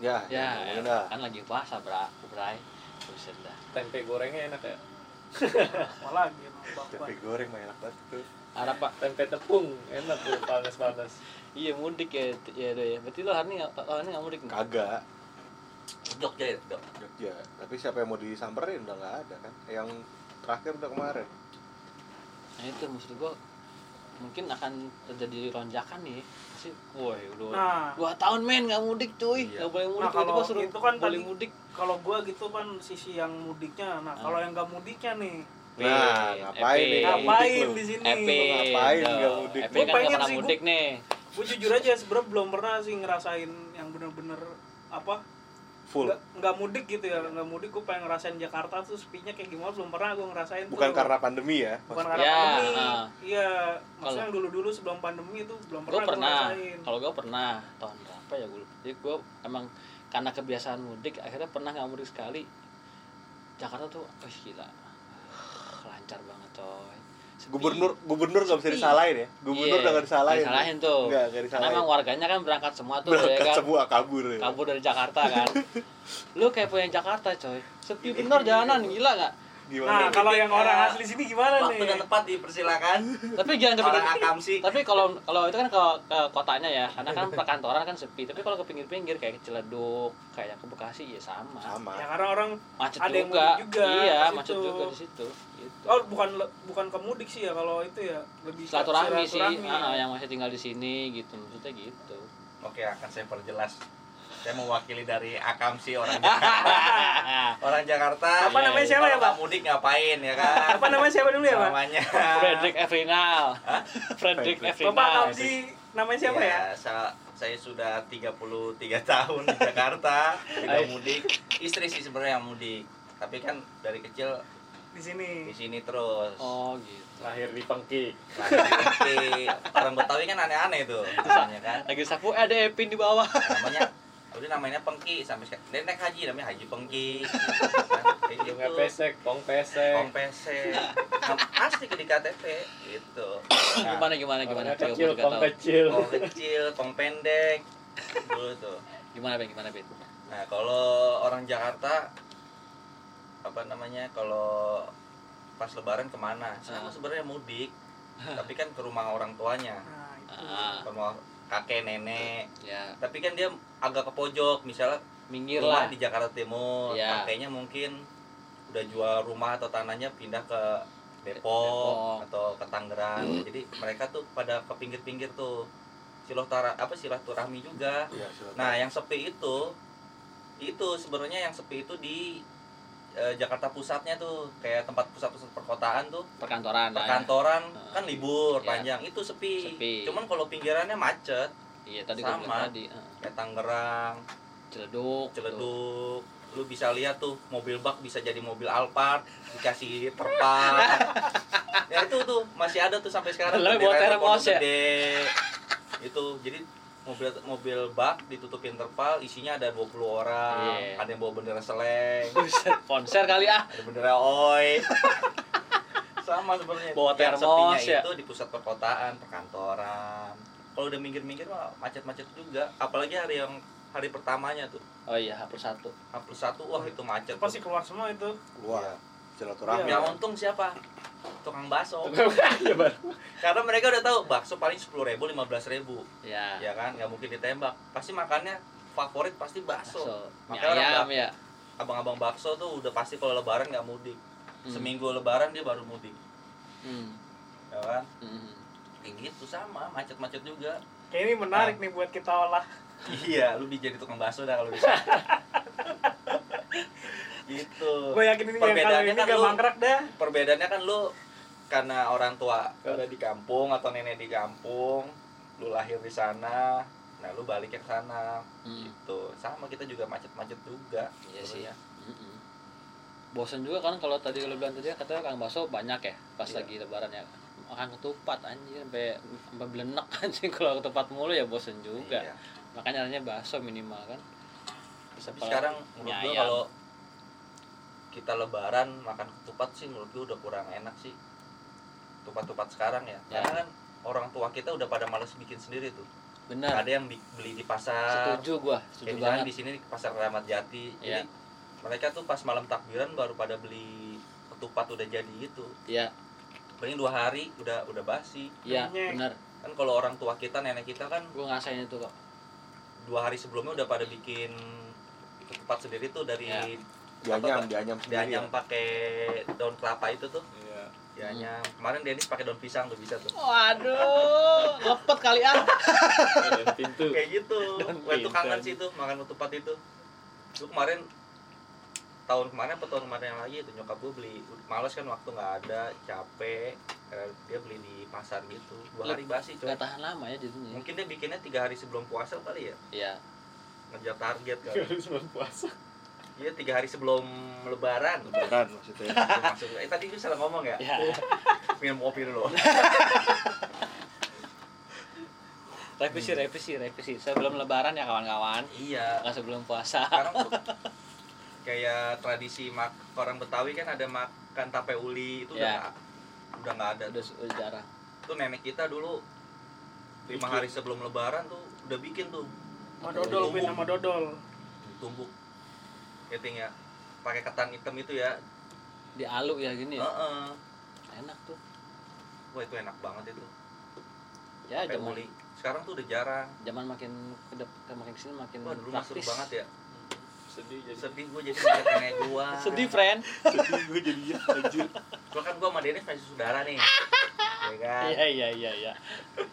Ya,
ya, ya
dah.
kan lagi puasa bra bray buset dah
tempe gorengnya enak ya
apalagi
Tempe goreng mah enak banget tuh.
ada pak
tempe tepung enak tuh panas-panas
iya mudik ya ya do ya berarti lo hari ini nggak hari ini nggak mudik nih?
Kagak.
Jogja ya, Dok.
Jogja. Tapi siapa yang mau disamperin udah nggak ada kan? Yang terakhir udah kemarin.
nah itu maksud gua mungkin akan terjadi lonjakan nih sih woi udah
nah.
Dua tahun men nggak mudik cuy.
Iya.
nggak boleh mudik
Nah, kalau
suruh
itu kan
boleh
tadi-
mudik.
kalau gua gitu kan sisi yang mudiknya. Nah kalau
Ah.
yang gak mudiknya nih.
Nah, ngapain nih? Nggak
ngapain di sini?
Ngapain
Tuh,
nggak mudik?
Epi
Gua
kan nggak
pengen sih, gua-
mudik nih
gue jujur aja sebenarnya belum pernah sih ngerasain yang bener-bener apa
full.
Nggak nggak mudik gitu ya nggak mudik gue pengen ngerasain Jakarta tuh sepinya kayak gimana belum pernah gue ngerasain
bukan
tuh.
karena pandemi ya?
Bukan
maksudnya.
karena
Ya,
pandemi. iya maksudnya
Kalau-
yang dulu-dulu sebelum pandemi itu belum pernah gue
pernah.
ngerasain.
Kalau gue pernah tahun berapa ya gue jadi gue emang karena kebiasaan mudik akhirnya pernah nggak mudik sekali Jakarta tuh wih gila. Lancar banget.
Gubernur gubernur nggak bisa disalahin ya? Gubernur
Iya,
nggak disalahin
disalahin tuh.
Nggak nggak
karena
disalahin
emang warganya kan berangkat semua tuh ya
berangkat
kan?
semua kabur ya.
Kabur dari Jakarta kan. Lu kayak punya Jakarta coy. Sepi bener jalanan gila nggak
gimana
nah kalau yang orang asli sini gimana
waktu
nih?
dan tempat dipersilakan
tapi jangan kepikir
orang akam sih
tapi kalau kalau itu kan ke, ke kotanya ya karena kan perkantoran kan sepi. Tapi kalau ke pinggir-pinggir kayak ke Ciledug kayak ke Bekasi ya sama.
Sama.
Ya karena orang
macet
Ada yang
juga.
mudik juga
iya macet
situ.
juga di situ. Gitu.
oh bukan bukan ke mudik sih ya kalau itu ya lebih ke
silaturahmi sih. ah,
ya.
yang masih tinggal di sini gitu maksudnya gitu.
Oke akan saya perjelas saya mewakili dari akam sih orang Jakarta. Orang Jakarta
Apa namanya siapa ya, Pak?
mudik ngapain ya kan?
Apa namanya siapa dulu ya pak?
Namanya.
Frederick Efrinal Frederick
Frederick.
bapak
Efrinal
Kamsi namanya siapa ya?
sa- saya sudah 33 tahun di Jakarta tidak mudik. Istri sih sebenarnya yang mudik. Tapi kan dari kecil
di sini.
di sini terus.
Oh gitu.
Lahir di Pengki.
Lahir di Pengki. orang Betawi kan aneh-aneh tuh misalnya kan.
Lagi sapu eh, ada Epin di bawah.
Namanya udah namanya Pengki sampai sekarang dia naik haji namanya Haji Pengki kayak gitu
Bunga pesek, pong pesek.
Pong pesek Nah, asli ke di KTP gitu nah,
gimana gimana gimana
kecil, pong
tahu.
kecil.
pong kecil pong pendek dulu tuh
gimana Ben gimana Ben
Nah, kalau orang Jakarta apa namanya? Kalau pas lebaran ke mana? Sama
Ah.
sebenarnya mudik. Tapi kan ke rumah orang tuanya,
nah itu
ah
ke rumah kakek nenek.
ya
Tapi kan dia agak ke pojok, misalnya
minggir
rumah
lah
di Jakarta Timur,
Ya.
kakeknya mungkin udah jual rumah atau tanahnya pindah ke Depok,
Depok.
atau ke Tangerang. Jadi mereka tuh pada ke pinggir-pinggir tuh silaturahmi apa silaturahmi juga.
ya, silakan.
Nah, yang sepi itu itu sebenarnya yang sepi itu di eh, Jakarta pusatnya tuh kayak tempat pusat-pusat perkotaan tuh
perkantoran lah ya.
perkantoran
Ah.
kan libur
Iya.
panjang itu sepi.
Sepi.
Cuman kalau pinggirannya macet
iya tadi gua
Sama.
bilang tadi
kayak Tangerang,
Ciledug tuh.
Ciledug. Lu bisa lihat tuh mobil bak bisa jadi mobil Alphard dikasih terpal. ya itu tuh masih ada tuh sampai sekarang.
Lah, bawa
itu
termos
pondok
ya?
gede. Itu jadi mobil mobil bak ditutupin terpal isinya ada 20 orang.
Iya.
ada yang bawa bendera seleng.
Konser kali ah.
Ada bendera oi. Sama sebenarnya.
Bawa termos, ya?
itu di pusat perkotaan perkantoran. Kalau udah minggir-minggir mah macet-macet juga. Apalagi hari yang hari pertamanya tuh.
Oh iya hapus satu.
H plus satu wah itu macet
pasti keluar semua itu.
Keluar.
Iya.
Silaturahmi.
Yang untung siapa? Tukang bakso.
Bang.
karena mereka udah tahu bakso paling sepuluh ribu lima belas ribu.
Ya.
Ya kan? Nggak mungkin ditembak. Pasti makannya favorit pasti bakso.
So, mie
Makanya orang
ayam ya.
Abang-abang bakso tuh udah pasti kalau lebaran nggak mudik.
Hmm.
seminggu lebaran dia baru mudik.
Hmm.
ya kan?
Hmm.
kayak gitu sama. Macet-macet juga.
Kayak ini menarik nih buat kita olah.
Iya lu bisa jadi tukang bakso dah kalau bisa gitu
gue yakin ini yang kali
Perbedaannya
ini
kan
gak
lu-
mangkrak dah
perbedaannya kan lu karena orang tua ada di kampung atau nenek di kampung lu lahir di sana nah lu balik ke sana
Hmm.
gitu sama kita juga macet-macet juga
Iya sih.
sebenarnya.
Mm-mm. Bosan juga kan kalau tadi lo bilang tadi katanya kang bakso banyak ya pas
Iya.
lagi lebaran ya makan ketupat anjir sampai sampai belenek anjing kalau ketupat mulu ya bosan juga
Iya.
makanya nyarinya bakso minimal kan
Tapi sekarang menurut
ayam.
kalau kita lebaran makan ketupat sih menurut gua udah kurang enak sih. Ketupat-ketupat sekarang ya.
Ya.
karena kan orang tua kita udah pada males bikin sendiri tuh.
Benar.
Ada yang beli di pasar.
Setuju gua
kayak
setuju
misalnya
banget.
di sini di pasar Keramat Jati.
Iya.
jadi mereka tuh pas malam takbiran baru pada beli ketupat udah jadi itu
iya
paling dua hari udah udah basi.
Iya benar.
Kan kalau orang tua kita nenek kita kan
gua ngerasain itu kok
dua hari sebelumnya udah pada bikin ketupat sendiri tuh dari
Iya.
Dianyam dianyam
dianyam pakai daun kelapa itu tuh.
Iya.
dianyam. Kemarin Denis pakai daun pisang tuh bisa tuh.
Waduh lepet kali ah.
Dan pintu.
kayak gitu. Gue tuh kangen sih tuh makan ketupat itu. Lu kemarin tahun kemarin atau tahun kemarin yang lagi itu nyokap gue beli males kan waktu nggak ada capek Kayak dia beli di pasar gitu. Dua hari basi coy.
Gak tahan lama ya jadinya.
mungkin dia bikinnya tiga hari sebelum puasa kali ya?
Iya.
ngejar target kali.
Harus belum puasa.
Iya tiga hari sebelum lebaran.
Lebaran maksudnya.
Masuk eh tadi gue salah ngomong ya?
Ya.
minum kopi dulu.
Revisi, revisi, revisi. Sebelum lebaran ya kawan-kawan.
iya.
Nggak sebelum puasa.
sekarang kayak tradisi mak orang Betawi kan ada makan tape uli. Itu udah
Ya.
nggak- udah nggak ada.
Udah, udah jarang.
tuh nenek kita dulu lima hari sebelum lebaran tuh udah bikin tuh.
Sama dodol pin sama dodol.
Ditumbuk ya ting ya pakai ketan hitam itu ya
Di alu ya gini ya.
Heeh.
Enak tuh.
wah itu enak banget itu
Ya zaman
sekarang tuh udah jarang
zaman makin ke depan makin ke sini makin
wah dulu mah seru
praktis.
banget ya
Sedih jadi.
sedih gue jadi ngeliat nenek gua
Sedih, friend.
sedih gue jadinya anjir
gua kan gua sama Dennis masih saudara nih ya kan
Iya, iya, iya, iya.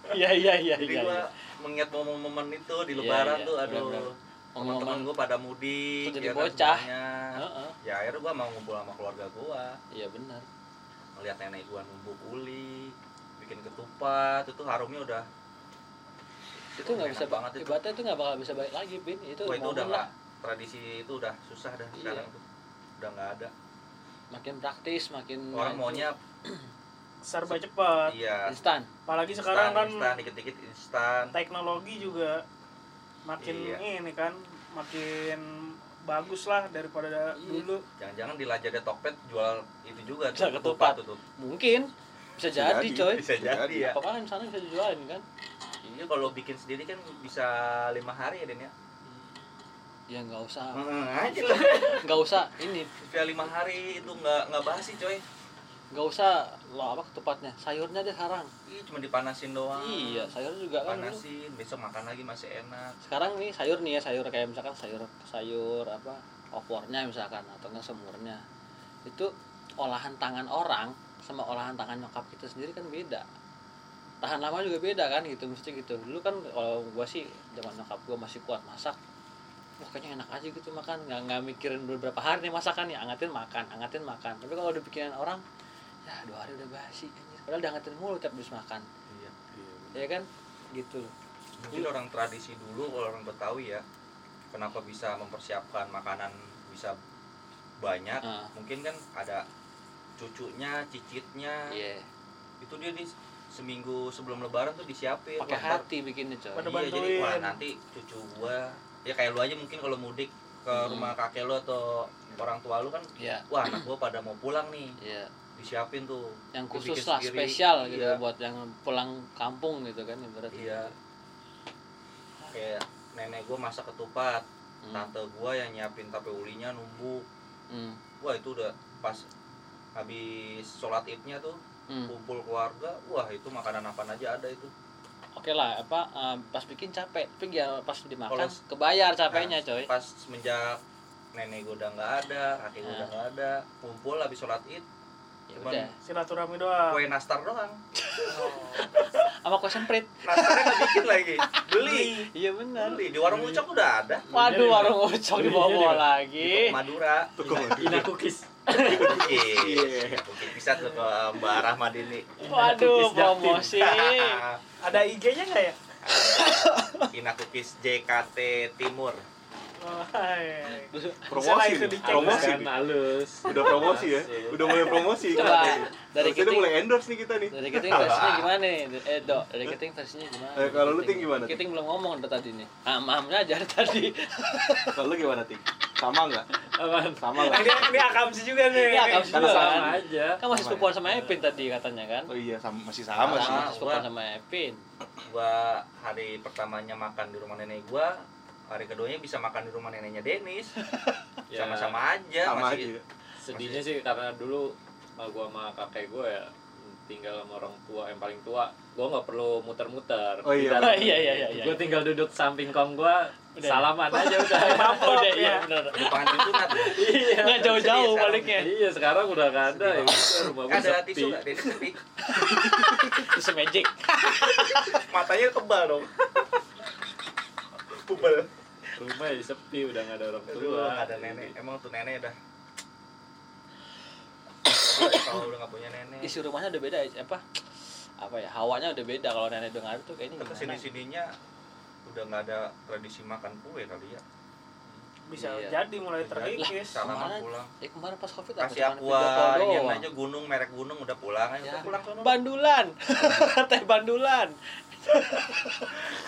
Iya, iya, iya,
jadi
iya.
gua
iya.
mengingat momen-momen itu di
Iya,
lebaran
iya,
tuh aduh. Teman-teman gua pada mudik
jadi
ya kan,
bocah.
semuanya.
Heeh.
ya akhirnya gua mau ngumpul sama keluarga gua
Iya benar.
melihat nenek gua numbuk uli bikin ketupat itu harumnya udah
Itu nggak bisa
banget itu.
Ibaratnya itu nggak bakal bisa balik lagi, Pin. Itu
Wah, itu udah
lah.
tradisi itu udah susah dah
Iya.
sekarang tuh udah nggak ada
Makin praktis, makin
orang
maju.
maunya
serba cepat
iya
instan.
apalagi sekarang kan
instan dikit-dikit instan
teknologi juga makin
Iya.
ini kan makin bagus lah daripada
Iya.
dulu
jangan-jangan di Lajada Tokped jual itu juga
Bisa
tuh,
ketupat.
tuh, tuh.
Mungkin bisa jadi,
jadi.
coy.
bisa jadi ya
Apa kan sana bisa dijualin kan?
iya kalau bikin sendiri kan bisa lima hari ya Den ya
Ya nggak usah,
Heeh, aja lah
nggak usah ini,
Bisa lima hari itu nggak nggak basi coy
nggak usah lo apa ketupatnya, sayurnya deh sekarang.
Ih, cuma dipanasin doang
Iya, sayur juga kan. dulu.
panasin besok makan lagi masih enak
Sekarang nih sayur nih ya sayur kayak misalkan sayur sayur apa opornya misalkan atau enggak semurnya itu olahan tangan orang sama olahan tangan nyokap kita sendiri kan beda tahan lama juga beda kan gitu mesti gitu dulu kan kalau gua sih zaman nyokap gua masih kuat masak wah kayaknya enak aja gitu makan nggak nggak mikirin beberapa hari nih masakan ya angetin makan angetin makan tapi kalau udah bikinan orang ya dua hari udah basi anjir. padahal udah angetin mulu tiap habis makan.
Iya
ya kan? Gitu loh.
Mungkin orang tradisi dulu kalau orang Betawi ya kenapa bisa mempersiapkan makanan bisa banyak?
Ah.
mungkin kan ada cucunya cicitnya.
Iya.
Itu dia di seminggu sebelum lebaran tuh disiapin.
Pakai hati bikinnya coy.
Iya jadi
bantuin.
wah nanti cucu gua. Ya kayak lu aja mungkin kalau mudik ke
Hmm.
rumah kakek lu atau orang tua lu kan
Iya,
wah anak gua pada mau pulang nih.
Iya.
Disiapin tuh
Yang khusus lah,
sendiri.
spesial gitu
Iya.
buat yang pulang kampung gitu kan ibaratnya.
iya kayak nenek gua masak ketupat
Hmm.
tante gua yang nyiapin tape ulinya numbuk
Hmm.
wah itu udah pas habis sholat idnya tuh
Hmm.
kumpul keluarga wah itu makanan apa aja ada itu
Oke lah, apa eh, pas bikin capek, tapi ya pas dimakan
Kalau-
kebayar capeknya
Nah,
coy.
pas semenjak nenek gua udah nggak ada kakek gua
Nah.
udah nggak ada kumpul habis sholat id cuman
udah.
silaturahmi doang.
Kue nastar doang.
Sama kue semprit.
nastarnya nggak bikin lagi. Beli.
Iya benar.
beli. Di warung ucok udah ada.
Waduh, warung ucok
Belinya
dibawa
di mana?
lagi.
itu Madura.
Ina cookies.
Iya. Mungkin bisa tuh ke Mbak Rahmadini.
Waduh, promosi.
ada IG-nya nggak ya?
Ina Cookies JKT Timur
Oh, hai.
Promosi nih,
dicek.
promosi
Kan
nih.
halus.
udah promosi ya udah mulai promosi
Coba,
kan
dari
dari kita mulai endorse nih kita nih
Dari Kiting versinya gimana nih? Eh, Dok, dari Kiting versinya gimana?
Eh, kalau lu, Ting, gimana?
Kiting belum ngomong dari tadi nih. Ah, mahamnya aja dari tadi.
kalau lu gimana ting sama nggak
Apaan?
sama
Nah,
nggak
ini ini akamsi juga nih
Iya, akamsi juga
sama
kan.
Sama aja.
Kan masih
Sama
sepupuan sama Epin tadi katanya kan?
oh iya sama masih sama sih
Sama,
Sama.
sepupuan
Gua-
sama Epin.
gua hari pertamanya makan di rumah nenek gua hari keduanya bisa makan di rumah neneknya Denis
Ya,
sama-sama aja
sama
masih
aja
Sedihnya sih karena dulu sama gua sama kakek gua ya tinggal sama orang tua yang paling tua. Gua nggak perlu muter-muter.
Oh, iya.
Oh, iya, iya, iya, iya.
Gua tinggal duduk samping kong gua,
Udah.
salaman aja udah.
Mampot,
Udah iya
ya.
benar.
ya.
Iya.
Nggak jauh-jauh baliknya.
Iya, sekarang udah nggak ada ya. udah, Rumah gua
ada
sepi.
tisu nggak Denis sepi
Bisa magic.
matanya kebal dong pubel
Rumah ya sepi, udah nggak ada orang
Aduh,
tua.
ada nenek. Emang tuh nenek dah. Kalau udah nggak punya nenek.
Isi rumahnya udah beda ya, apa? Apa ya? Hawanya udah beda. Kalau nenek udah nggak ada tuh kayaknya gimana?
sini sininya udah nggak ada tradisi makan kue kali ya.
Bisa
Iya.
jadi mulai terkikis.
Ke
mana?
pulang.
eh kemarin pas covid apa?
Kasih
call
yang aja gunung merek gunung udah pulang aja.
Ya.
udah pulang sono
bandulan. Teh bandulan.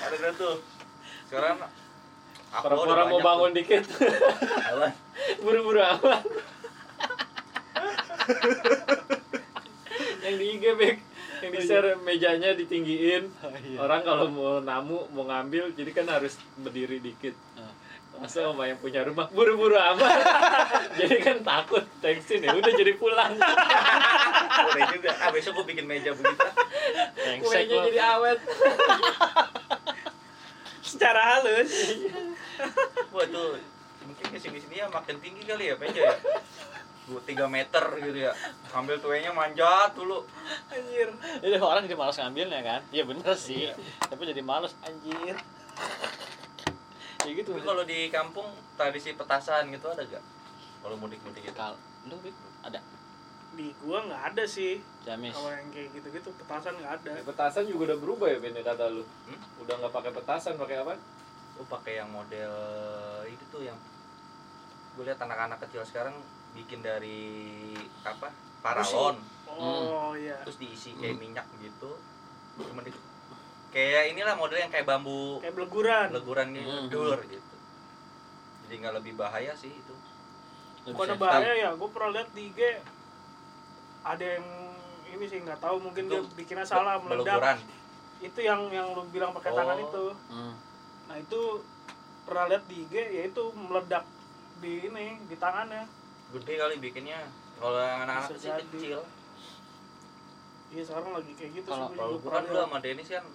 Ada tuh? Sekarang udah
Pura-pura mau bangun
tuh.
dikit. Buru-buru amat. yang di IG Bek. Yang di share mejanya ditinggiin. Orang kalau mau namu mau ngambil jadi kan harus berdiri dikit.
Ah.
Masa sama yang punya rumah buru-buru amat. jadi kan takut tensin ya udah jadi pulang.
boleh juga ah besok gue bikin meja begitu
Kuenya jadi awet.
secara halus.
Wah tuh mungkin ke sini sini ya makin tinggi kali ya meja ya? Dua tiga meter gitu ya. Ambil tuenya manjat dulu.
Anjir.
Jadi orang jadi malas ngambilnya kan? Iya bener sih. Tapi jadi malas anjir. Ya gitu
tapi kalau di kampung tradisi petasan gitu ada gak kalau mudik-mudik gitu.
Kalau lu ada
di gua nggak ada sih.
Jamis
kalau yang kayak gitu-gitu petasan nggak ada.
Petasan juga udah berubah ya Ben kata lu.
Hmm?
Udah nggak pakai petasan, pakai apa?
lu pakai yang model itu tuh yang gue lihat anak-anak kecil sekarang bikin dari apa? Paralon.
Oh iya.
Terus diisi kayak minyak gitu. Cuma di kayak inilah model yang kayak bambu
kayak beleguran
leguran gitu
Hmm.
dur gitu. Jadi nggak lebih bahaya sih itu.
Bukan bahaya ya gue pernah lihat di IG ada yang ini sih nggak tahu mungkin
Itu
dia bikinnya salah meledak.
beleguran
itu yang yang lu bilang pakai tangan
Oh.
itu.
Hmm.
nah itu pernah lihat di IG ya itu meledak di ini di tangannya.
Gede kali bikinnya. Kalau yang anak-anak sih kecil.
Iya sekarang lagi kayak gitu
kalau kalau gue kan
pernah
dulu sama Denis kan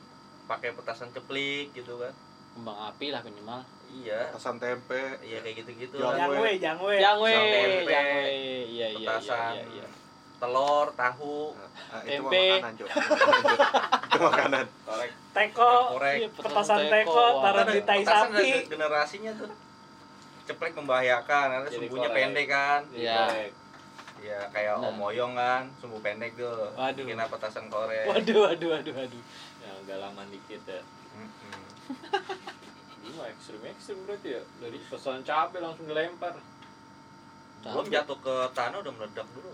pakai petasan ceplik gitu kan.
Kembang api lah minimal.
Iya.
Petasan tempe.
iya kayak gitu-gitu
Jangwe.
jangwe jangwe
jangwe jangwe iya iya iya
petasan
iya iya
telur tahu
Nah, itu
Tempe.
makanan, Cok. itu makanan.
korek
teko
korek
Iya,
petasan
teko,
taruh di tai sapi
generasinya tuh ceplek membahayakan karena
Jadi
sumbunya
korek.
pendek kan
Iya.
Korek.
ya kayak
Nah.
om moyong kan sumbu pendek tuh
Waduh.
bikin apa petasan korek
waduh waduh waduh waduh
Ya agak lama dikit ya.
Mm-mm.
Ini mah ekstrim ekstrim berarti ya. Dari pesan capek langsung dilempar.
belum jatuh ke tanah udah meledak dulu.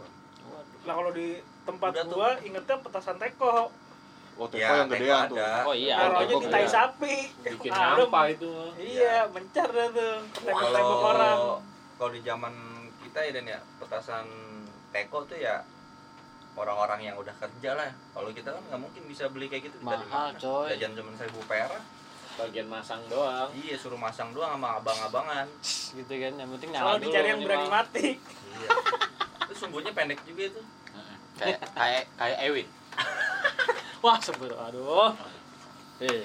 Nah kalau di tempat
Udah tuh.
gua ingetnya petasan teko.
Oh, teko
ya
yang
teko
gedean tuh.
ada.
Oh iya
taruh
ada
aja
kok
di
ya.
tai sapi.
Bikin
Ah, lu-
nyampah itu?
Iya mencar dah tuh. Tembok-tembok orang.
kalau di zaman kita ya dan ya petasan teko tuh ya orang-orang yang udah kerja lah. Kalau kita kan nggak mungkin bisa beli kayak gitu. Kita
mahal coy.
Jajan cuma seribu perak.
Bagian masang doang.
iya suruh masang doang sama abang-abangan.
Gitu kan yang penting nyala
kalau
dulu
dicari yang berani mati.
Iya itu sumbunya pendek juga itu
kayak kayak kayak Ewin.
Wah sebut aduh. Eh.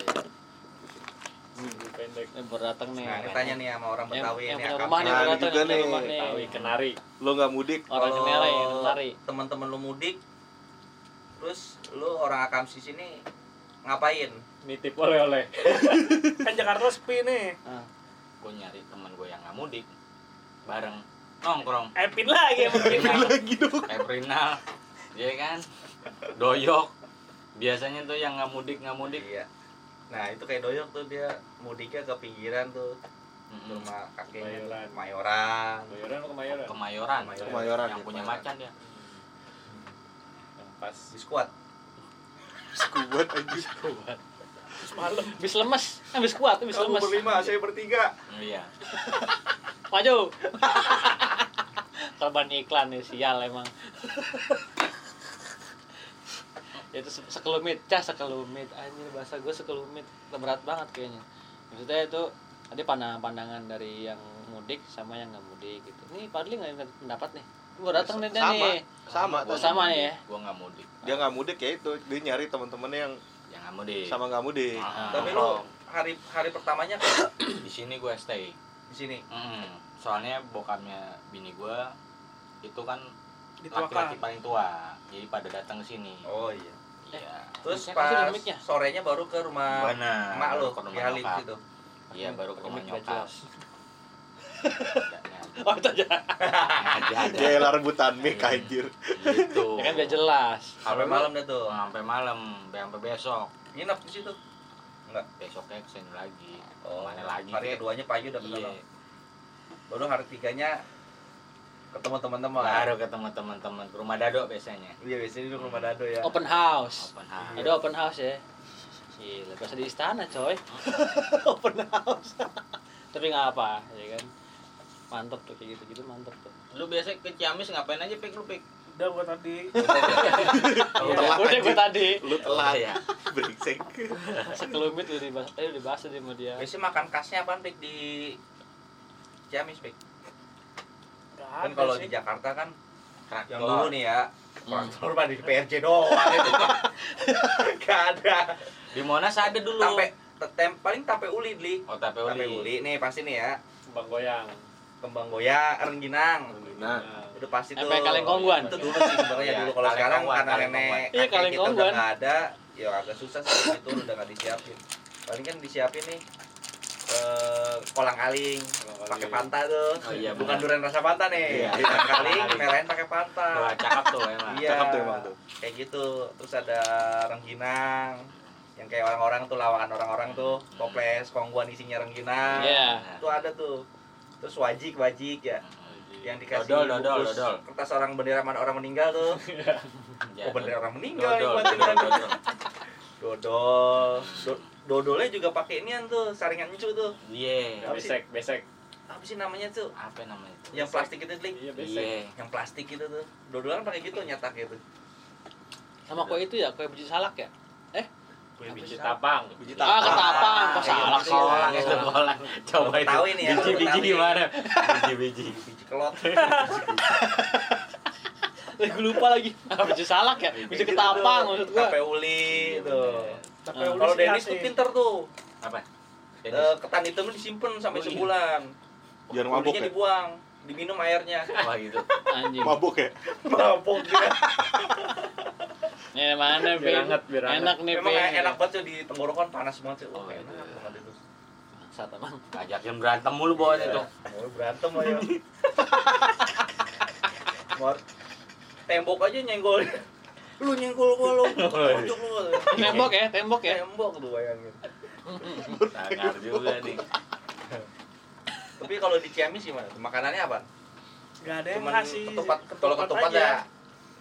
Sumbu pendek.
ini berdatang nih.
Nah kita tanya nih sama orang
yang,
Betawi
yang punya
akam
rumah nih
ini
berdatang
juga
yang
nih.
rumah nih.
Tawi kenari.
Lo nggak mudik,
orang kenari kenari.
teman-teman lu mudik terus lu orang akamsi sini ngapain?
Nitip oleh-oleh.
kan Jakarta sepi nih.
Gue nyari teman gue yang nggak mudik bareng nongkrong.
Epin lagi yang bikin
Prinal kayak Prinal ya kan? Doyok. Biasanya tuh yang nggak mudik nggak mudik.
Iya. Nah itu kayak doyok tuh dia mudiknya ke pinggiran tuh. Ke rumah kakeknya tuh.
Mayoran.
mayoran
Bayaran lo kemayoran.
kemayoran.
Kemayoran.
Kemayoran
yang
ya,
punya macan dia.
Yang pas.
Di squad.
Skubat aja.
kuat
semalam.
Habis lemes. Habis kuat habis lemes.
saya bertiga.
Iya.
Maju korban iklan nih sial emang. Ya, itu se- sekelumit cah sekelumit. Anjir bahasa gue sekelumit. Berat banget kayaknya. Maksudnya itu ada pandangan pandangan dari yang mudik sama yang nggak mudik gitu. Ini Padli nggak ingat pendapat nih? Gue datang nih
Sama.
nih
Sama, tuh.
sama nih ya.
Gue nggak mudik.
Dia nggak mudik ya itu, dia nyari temen-temennya yang
yang nggak mudik.
Sama nggak mudik.
Ah,
tapi
nongkrong.
hari hari pertamanya ke
di sini gue stay.
Di sini?
Mm-mm. soalnya bokapnya bini gue itu kan
dituakan.
laki-laki paling tua. Jadi pada datang ke sini.
Oh iya.
Iya.
Terus pas sorenya baru ke rumah emak lu
baru ke rumah nyokap.
situ
iya baru ke rumah nyokap
oh itu aja
Aja ada.
Gila rebutan mic anjir.
Gitu.
ya kan biar jelas
Sampai malam deh tuh.
Sampai malam, sampai besok.
Nginep di situ. Enggak.
Besoknya ke sini lagi.
Oh,
Mana lagi?
Hari keduanya pagi udah
Iya.
ketemu. Baru hari tiganya ketemu teman-teman.
Baru ketemu teman-teman ke rumah Dado biasanya.
Iya, biasanya di rumah Dado ya.
open house
Open house.
ada open house ya Gila, biasa di istana coy open house tapi nggak apa ya kan mantep tuh kayak gitu gitu mantep tuh
Lu biasa ke Ciamis ngapain aja pik lu pik?
udah gua tadi
Lu telat,
udah
anjing.
tadi
Lu telat.
ya.
Brengsek.
sekelumit udah dibahas eh udah dibahas sama dia
Biasanya makan khasnya apaan Pik di Ciamis Pik? Kan kalau di Jakarta kan yang dulu nih ya
Hmm.
Telur mah di PRJ doang. Gak ada
Di Monas ada dulu.
Tape te- tem- paling tape uli Dli
Oh, tape uli.
Tape uli nih pasti nih ya
Bang goyang.
Kembang goya, rengginang
Nah,
Udah pasti tuh
Sampai kaleng kongguan.
Itu dulu sih sebenarnya
Iya,
dulu Kalau sekarang karena nenek.
Iya,
kakek
kaleng
kita udah
kongguan.
nggak ada Ya agak susah sih itu udah nggak disiapin Paling kan disiapin nih eh, kolang kaling pakai Fanta tuh
Oh iya,
bukan
benar.
durian rasa Fanta nih
Iya.
kolang kaling dimerahin pakai Fanta
Wah, cakep tuh emang.
Iya.
cakep tuh emang tuh.
kayak gitu terus ada rengginang yang kayak orang-orang tuh lawakan orang-orang tuh toples kongguan isinya rengginang
Iya.
itu ada tuh terus wajik wajik ya yang dikasih
Dodol, dodol,
bungkus
dodol.
kertas orang bendera mana orang meninggal tuh
Ya,
oh bendera orang meninggal
Dodol, dodol,
ini.
dodol.
dodol Do- dodolnya juga pakai inian tuh saringan encu tuh
Iya.
Sih?
Besek, besek.
apa sih namanya tuh
Apa namanya itu?
yang plastik itu Lik.
Iya, besek.
Iya.
yang plastik itu tuh dodolan pakai gitu nyetak gitu
sama kue itu ya kue biji salak ya
Kue
Biji tapang.
Biji
ah ketapang kok
Iya, biji
sih
Kolang itu kolang. Coba itu.
Tahu ini ya,
Biji-biji
tahu.
gimana? Biji-biji.
biji kelot
Eh, gue lupa lagi biji salak ya biji ketapang maksud gua
tape uli tuh
Tapi
Ah.
udah
kalau Dennis tuh pinter tuh
Apa?
Eh, ketan hitam disimpan sampai
Oh, iya.
sebulan
Biar mabuk
ulinya
ya.
dibuang diminum airnya
Wah gitu.
anjing
Mabuk ya.
mabuk dia
ini mana
Biar hangat, biar hangat.
enak nih
memang
Be.
enak banget tuh di tenggorokan panas banget sih.
Oh,
oh, enak
iya.
banget itu.
Bangsat emang
Ngajakin berantem mulu bawa itu.
mau berantem ayo Mor tembok aja nyenggol. Lu nyenggol gua lu. Pojok lu.
Tembok ya tembok ya?
Tembok tuh bayangin.
Sangar juga nih.
tapi kalau di Ciamis gimana? Makanannya apa?
Nggak ada yang
cuman
ngasih
ketupat kalau ketupat
aja.
ya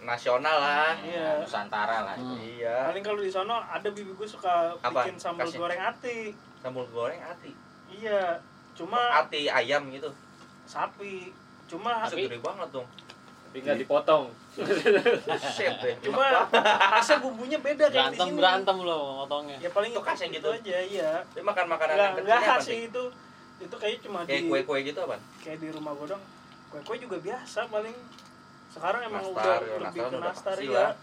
nasional lah
Iya.
Nusantara lah.
Hmm.
iya
paling kalau di sono ada bibi gue suka
Apa?
bikin sambal
Kasih.
goreng ati
sambal goreng ati
iya cuma
ati ayam gitu
sapi cuma
Masa gede banget dong
Tapi nggak dipotong.
Buset deh
cuma rasa bumbunya beda kayak di
berantem
sini
berantem lo motongnya
ya paling
Itu khasnya
gitu
gitu.
aja iya
Tapi makan makanan yang kecilnya apa
khas
sih?
itu itu kayaknya cuma
Kayak
di
kue-kue gitu apa?
kayak di rumah gue dong kue kue juga biasa paling sekarang emang
Nastar,
udah
ya,
lebih
nastar
ke
udah
nastar ya
lah.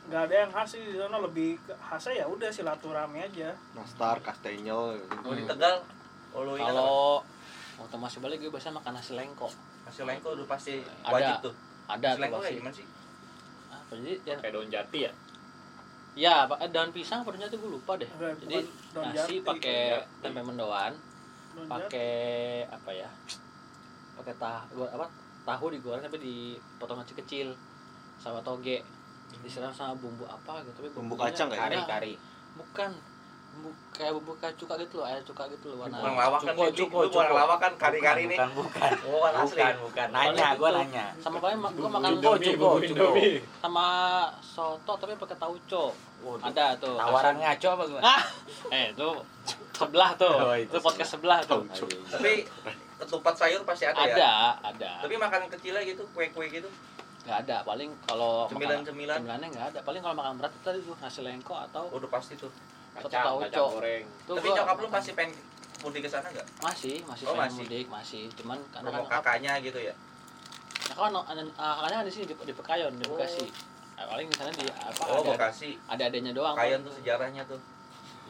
nggak ada yang khas sih di sana lebih khasnya ya udah silaturahmi aja
Nastar, Castagnol.
Kalau di Tegal,
kalau waktu masih balik gue biasanya makan nasi lengko
Nasi lengko udah pasti
Ada.
wajib tuh.
ada
Nasi
tuh
lengko kayak gimana sih?
apa jadi ya,
Kayak daun jati ya.
ya pak daun pisang pernah tuh gue lupa deh jadi
bukan daun
nasi pakai tempe mendoan pakai apa ya pakai tahu apa tahu digoreng tapi dipotong kecil-kecil sama toge disiram sama bumbu apa gitu tapi
Bumbu
bumbunya
kacang ya?
Kari kari.
bukan bumbu kayak bumbu kayak cuka gitu loh air cuka gitu loh warna
Orang lawak kan
cuko cuko
lu orang
cuko
lawak kan kari-kari nih.
Bukan, bukan.
Oh, kan asli.
Bukan, bukan. Nanya,
gitu.
nanya.
sama paling gua makan cuko cuko cuko sama soto tapi pakai tauco
Waduh.
ada tuh
Tawaran ngaco apa gimana?
ah eh itu sebelah tuh
Oh,
itu,
itu
podcast sebelah tuh.
Tapi ketupat sayur pasti ada, ya.
ada ada
Tapi makanan kecilnya gitu, kue-kue gitu.
nggak ada paling kalau makan-
Cemilan-cemilan.
cemilannya nggak ada paling kalau makan berat itu tadi tuh nasi lengko atau
Oh, udah pasti tuh.
Kacang, kacang goreng.
tuh
Tapi
gua
nyokap lu
makan.
pasti pengen mudik ke sana enggak?
masih masih
Oh,
pengen
masih.
mudik masih cuman karena
Rumah
kan
kakaknya gitu ya.
nah, kan ada- ah, kakaknya kan di sini di, di Pekayon di Bekasi Nah, paling di sana di apa
Oh,
ada
Bekasi.
ada adanya doang Pak.
tuh sejarahnya tuh.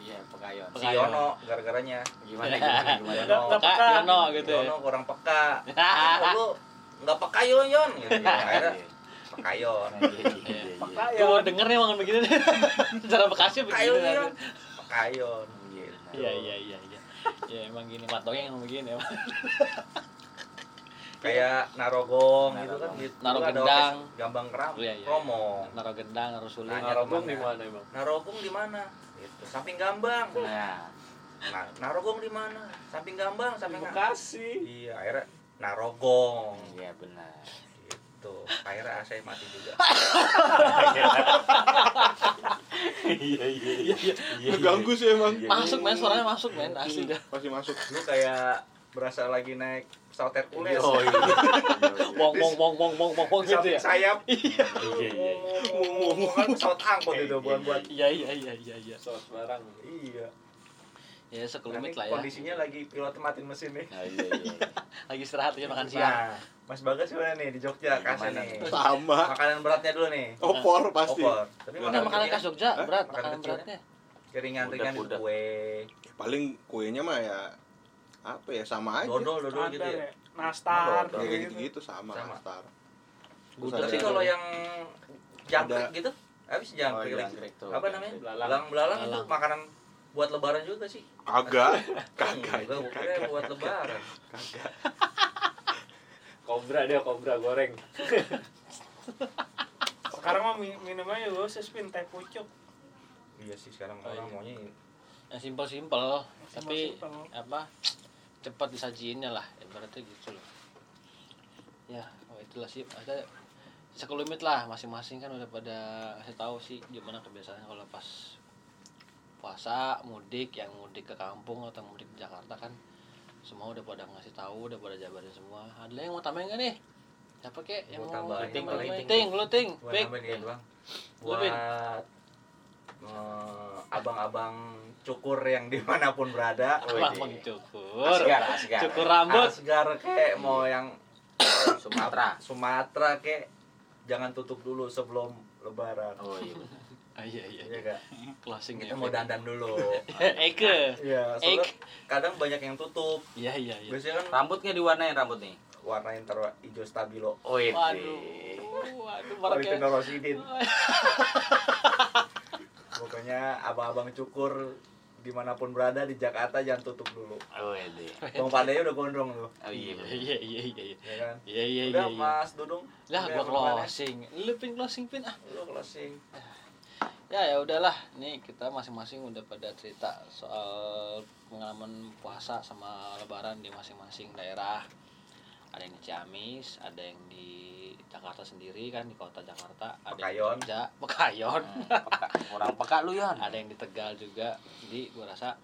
Iya, Pekayon.
Si
Pekayon.
Yono gara-garanya.
Gimana gimana gimana?
Nggak
Kak
peka.
Yono gitu ya.
Yono kurang peka. Lu nggak peka Yon Yon gitu. Ya, akhirnya pekayon.
Peka
Gue
ya.
mau denger nih ngomong begini Cara Bekasi
Pekayon
begini
Yon. Pekayon. Gitu.
Iya iya iya iya Ya emang gini Mat Dongeng ngomong begini emang
kayak narogong gitu kan gitu.
Naro gendang.
gambang keram
Iya, iya.
romo
Naro gendang, naro suling.
Narogong di mana emang?
narogong di mana gitu samping gambang
Nah,
nah, narogong di mana samping gambang samping
Bekasi.
iya akhirnya narogong
iya benar.
gitu akhirnya saya mati juga
Iya iya iya.
Ngeganggu sih emang.
Masuk men, suaranya masuk men, asli dah.
Pasti masuk.
lu kayak berasa lagi naik pesawat Hercules
Oh iya.
Wong wong wong wong wong wong wong
Di
gitu
samping
ya.
sayap
Iya iya.
ngomong kan pesawat angkot itu bukan buat
Iya iya iya iya iya.
Sos barang.
iya
Ya
Nah,
sekelumit
ini
lah ya.
kondisinya lagi pilot matiin mesin nih
Nah, iya iya.
Lagi istirahat aja makan siang.
nah Mas Bagas gimana nih di Jogja kasih nih?
Sama.
makanan beratnya dulu nih
Opor pasti.
opor tapi
Udah
makanan
makanan khas Jogja, berat
Makanan
beratnya.
ringan-ringan
Udah, udah.
kue
Paling kuenya mah ya apa ya sama aja.
dodol dodol gitu ya
ya. Nastar
Dodol.
Ya, kayak
gitu.
gitu-gitu sama,
Sama.
nastar.
Gudeg
ada-
kalau yang jangkrik gitu habis
Oh,
jangkrik lagi.
jangkrik tuh,
apa namanya
Belalang.
belalang itu makanan buat lebaran juga sih
Kagak, kagak,
kira buat lebaran
Kobra dia kobra goreng.
Sekarang mah mi- minum aja gue spin teh pucuk.
iya sih sekarang
Oh,
orang
iya.
maunya
Yang simpel-simpel, tapi
Simpel-simpel.
apa? Cepat disajiinnya lah, ibaratnya gitu loh. Ya, oh itulah sih. Ada sekelumit lah masing-masing kan udah pada kasih tahu sih gimana kebiasaannya. Kalau pas puasa mudik yang mudik ke kampung atau mudik ke Jakarta kan semua udah pada ngasih tahu udah pada jabarin semua. Ada yang mau tambahin nggak nih? Siapa kek? Yang mau
tambahin,
ting ting. lu ting.
Buat abang-abang cukur yang di mana pun berada
Oh,
Abang
iya.
Bang cukur
Asgar, asgar.
cukur rambut
Asgar kek mau yang
Sumatera.
Sumatera kek jangan tutup dulu sebelum lebaran
Oh iya. benar.
ah, iya iya
Iya
iya
kak
closing
kita mau dandan dulu
Eke
Iya, soalnya kadang banyak yang tutup.
iya iya iya
Biasanya kan
Rambut nggak diwarnain rambut nih?
warnain taruh hijau stabilo.
Oh iya.
waduh waduh
Valentino Rosidin. Pokoknya abang-abang cukur di mana pun berada di Jakarta jangan tutup dulu.
Oh iya.
Bang Pandai udah gondrong tuh,
Oh iya. benar.
iya iya iya iya
ya kan?
iya iya iya
Udah
iya.
Mas Dudung.
lah gua closing lu pin closing pin ah
Lu closing.
ya ya udahlah nih kita masing-masing udah pada cerita soal pengalaman puasa sama lebaran di masing-masing daerah ada yang di Ciamis ada yang di Jakarta sendiri kan di kota Jakarta. Ada yang
Pekayon.
di Jogja. Pekayon.
Hmm, peka. Kurang peka lu Yon.
ada yang di Tegal juga. Jadi gua rasa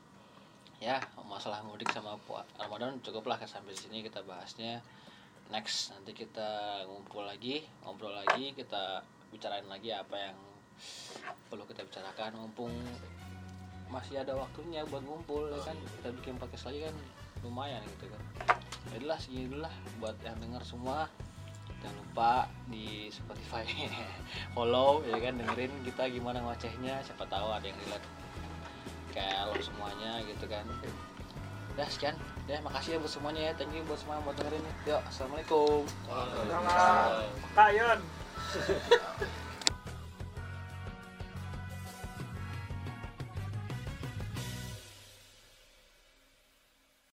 ya masalah mudik sama Ramadan cukuplah sampai di sini kita bahasnya. Next nanti kita ngumpul lagi ngobrol lagi kita bicarain lagi apa yang perlu kita bicarakan. Mumpung masih ada waktunya buat ngumpul ya kan? Kita bikin podcast lagi kan lumayan gitu kan jadilah segini dulu lah buat yang denger semua. Jangan lupa di Spotify follow ya kan dengerin kita gimana ngocehnya siapa tahu ada yang relate kayak lo semuanya gitu kan. Udah sekian. Deh makasih ya buat semuanya ya. Thank you buat semua yang buat dengerin. Yuk assalamualaikum.
Sama Kak Yon.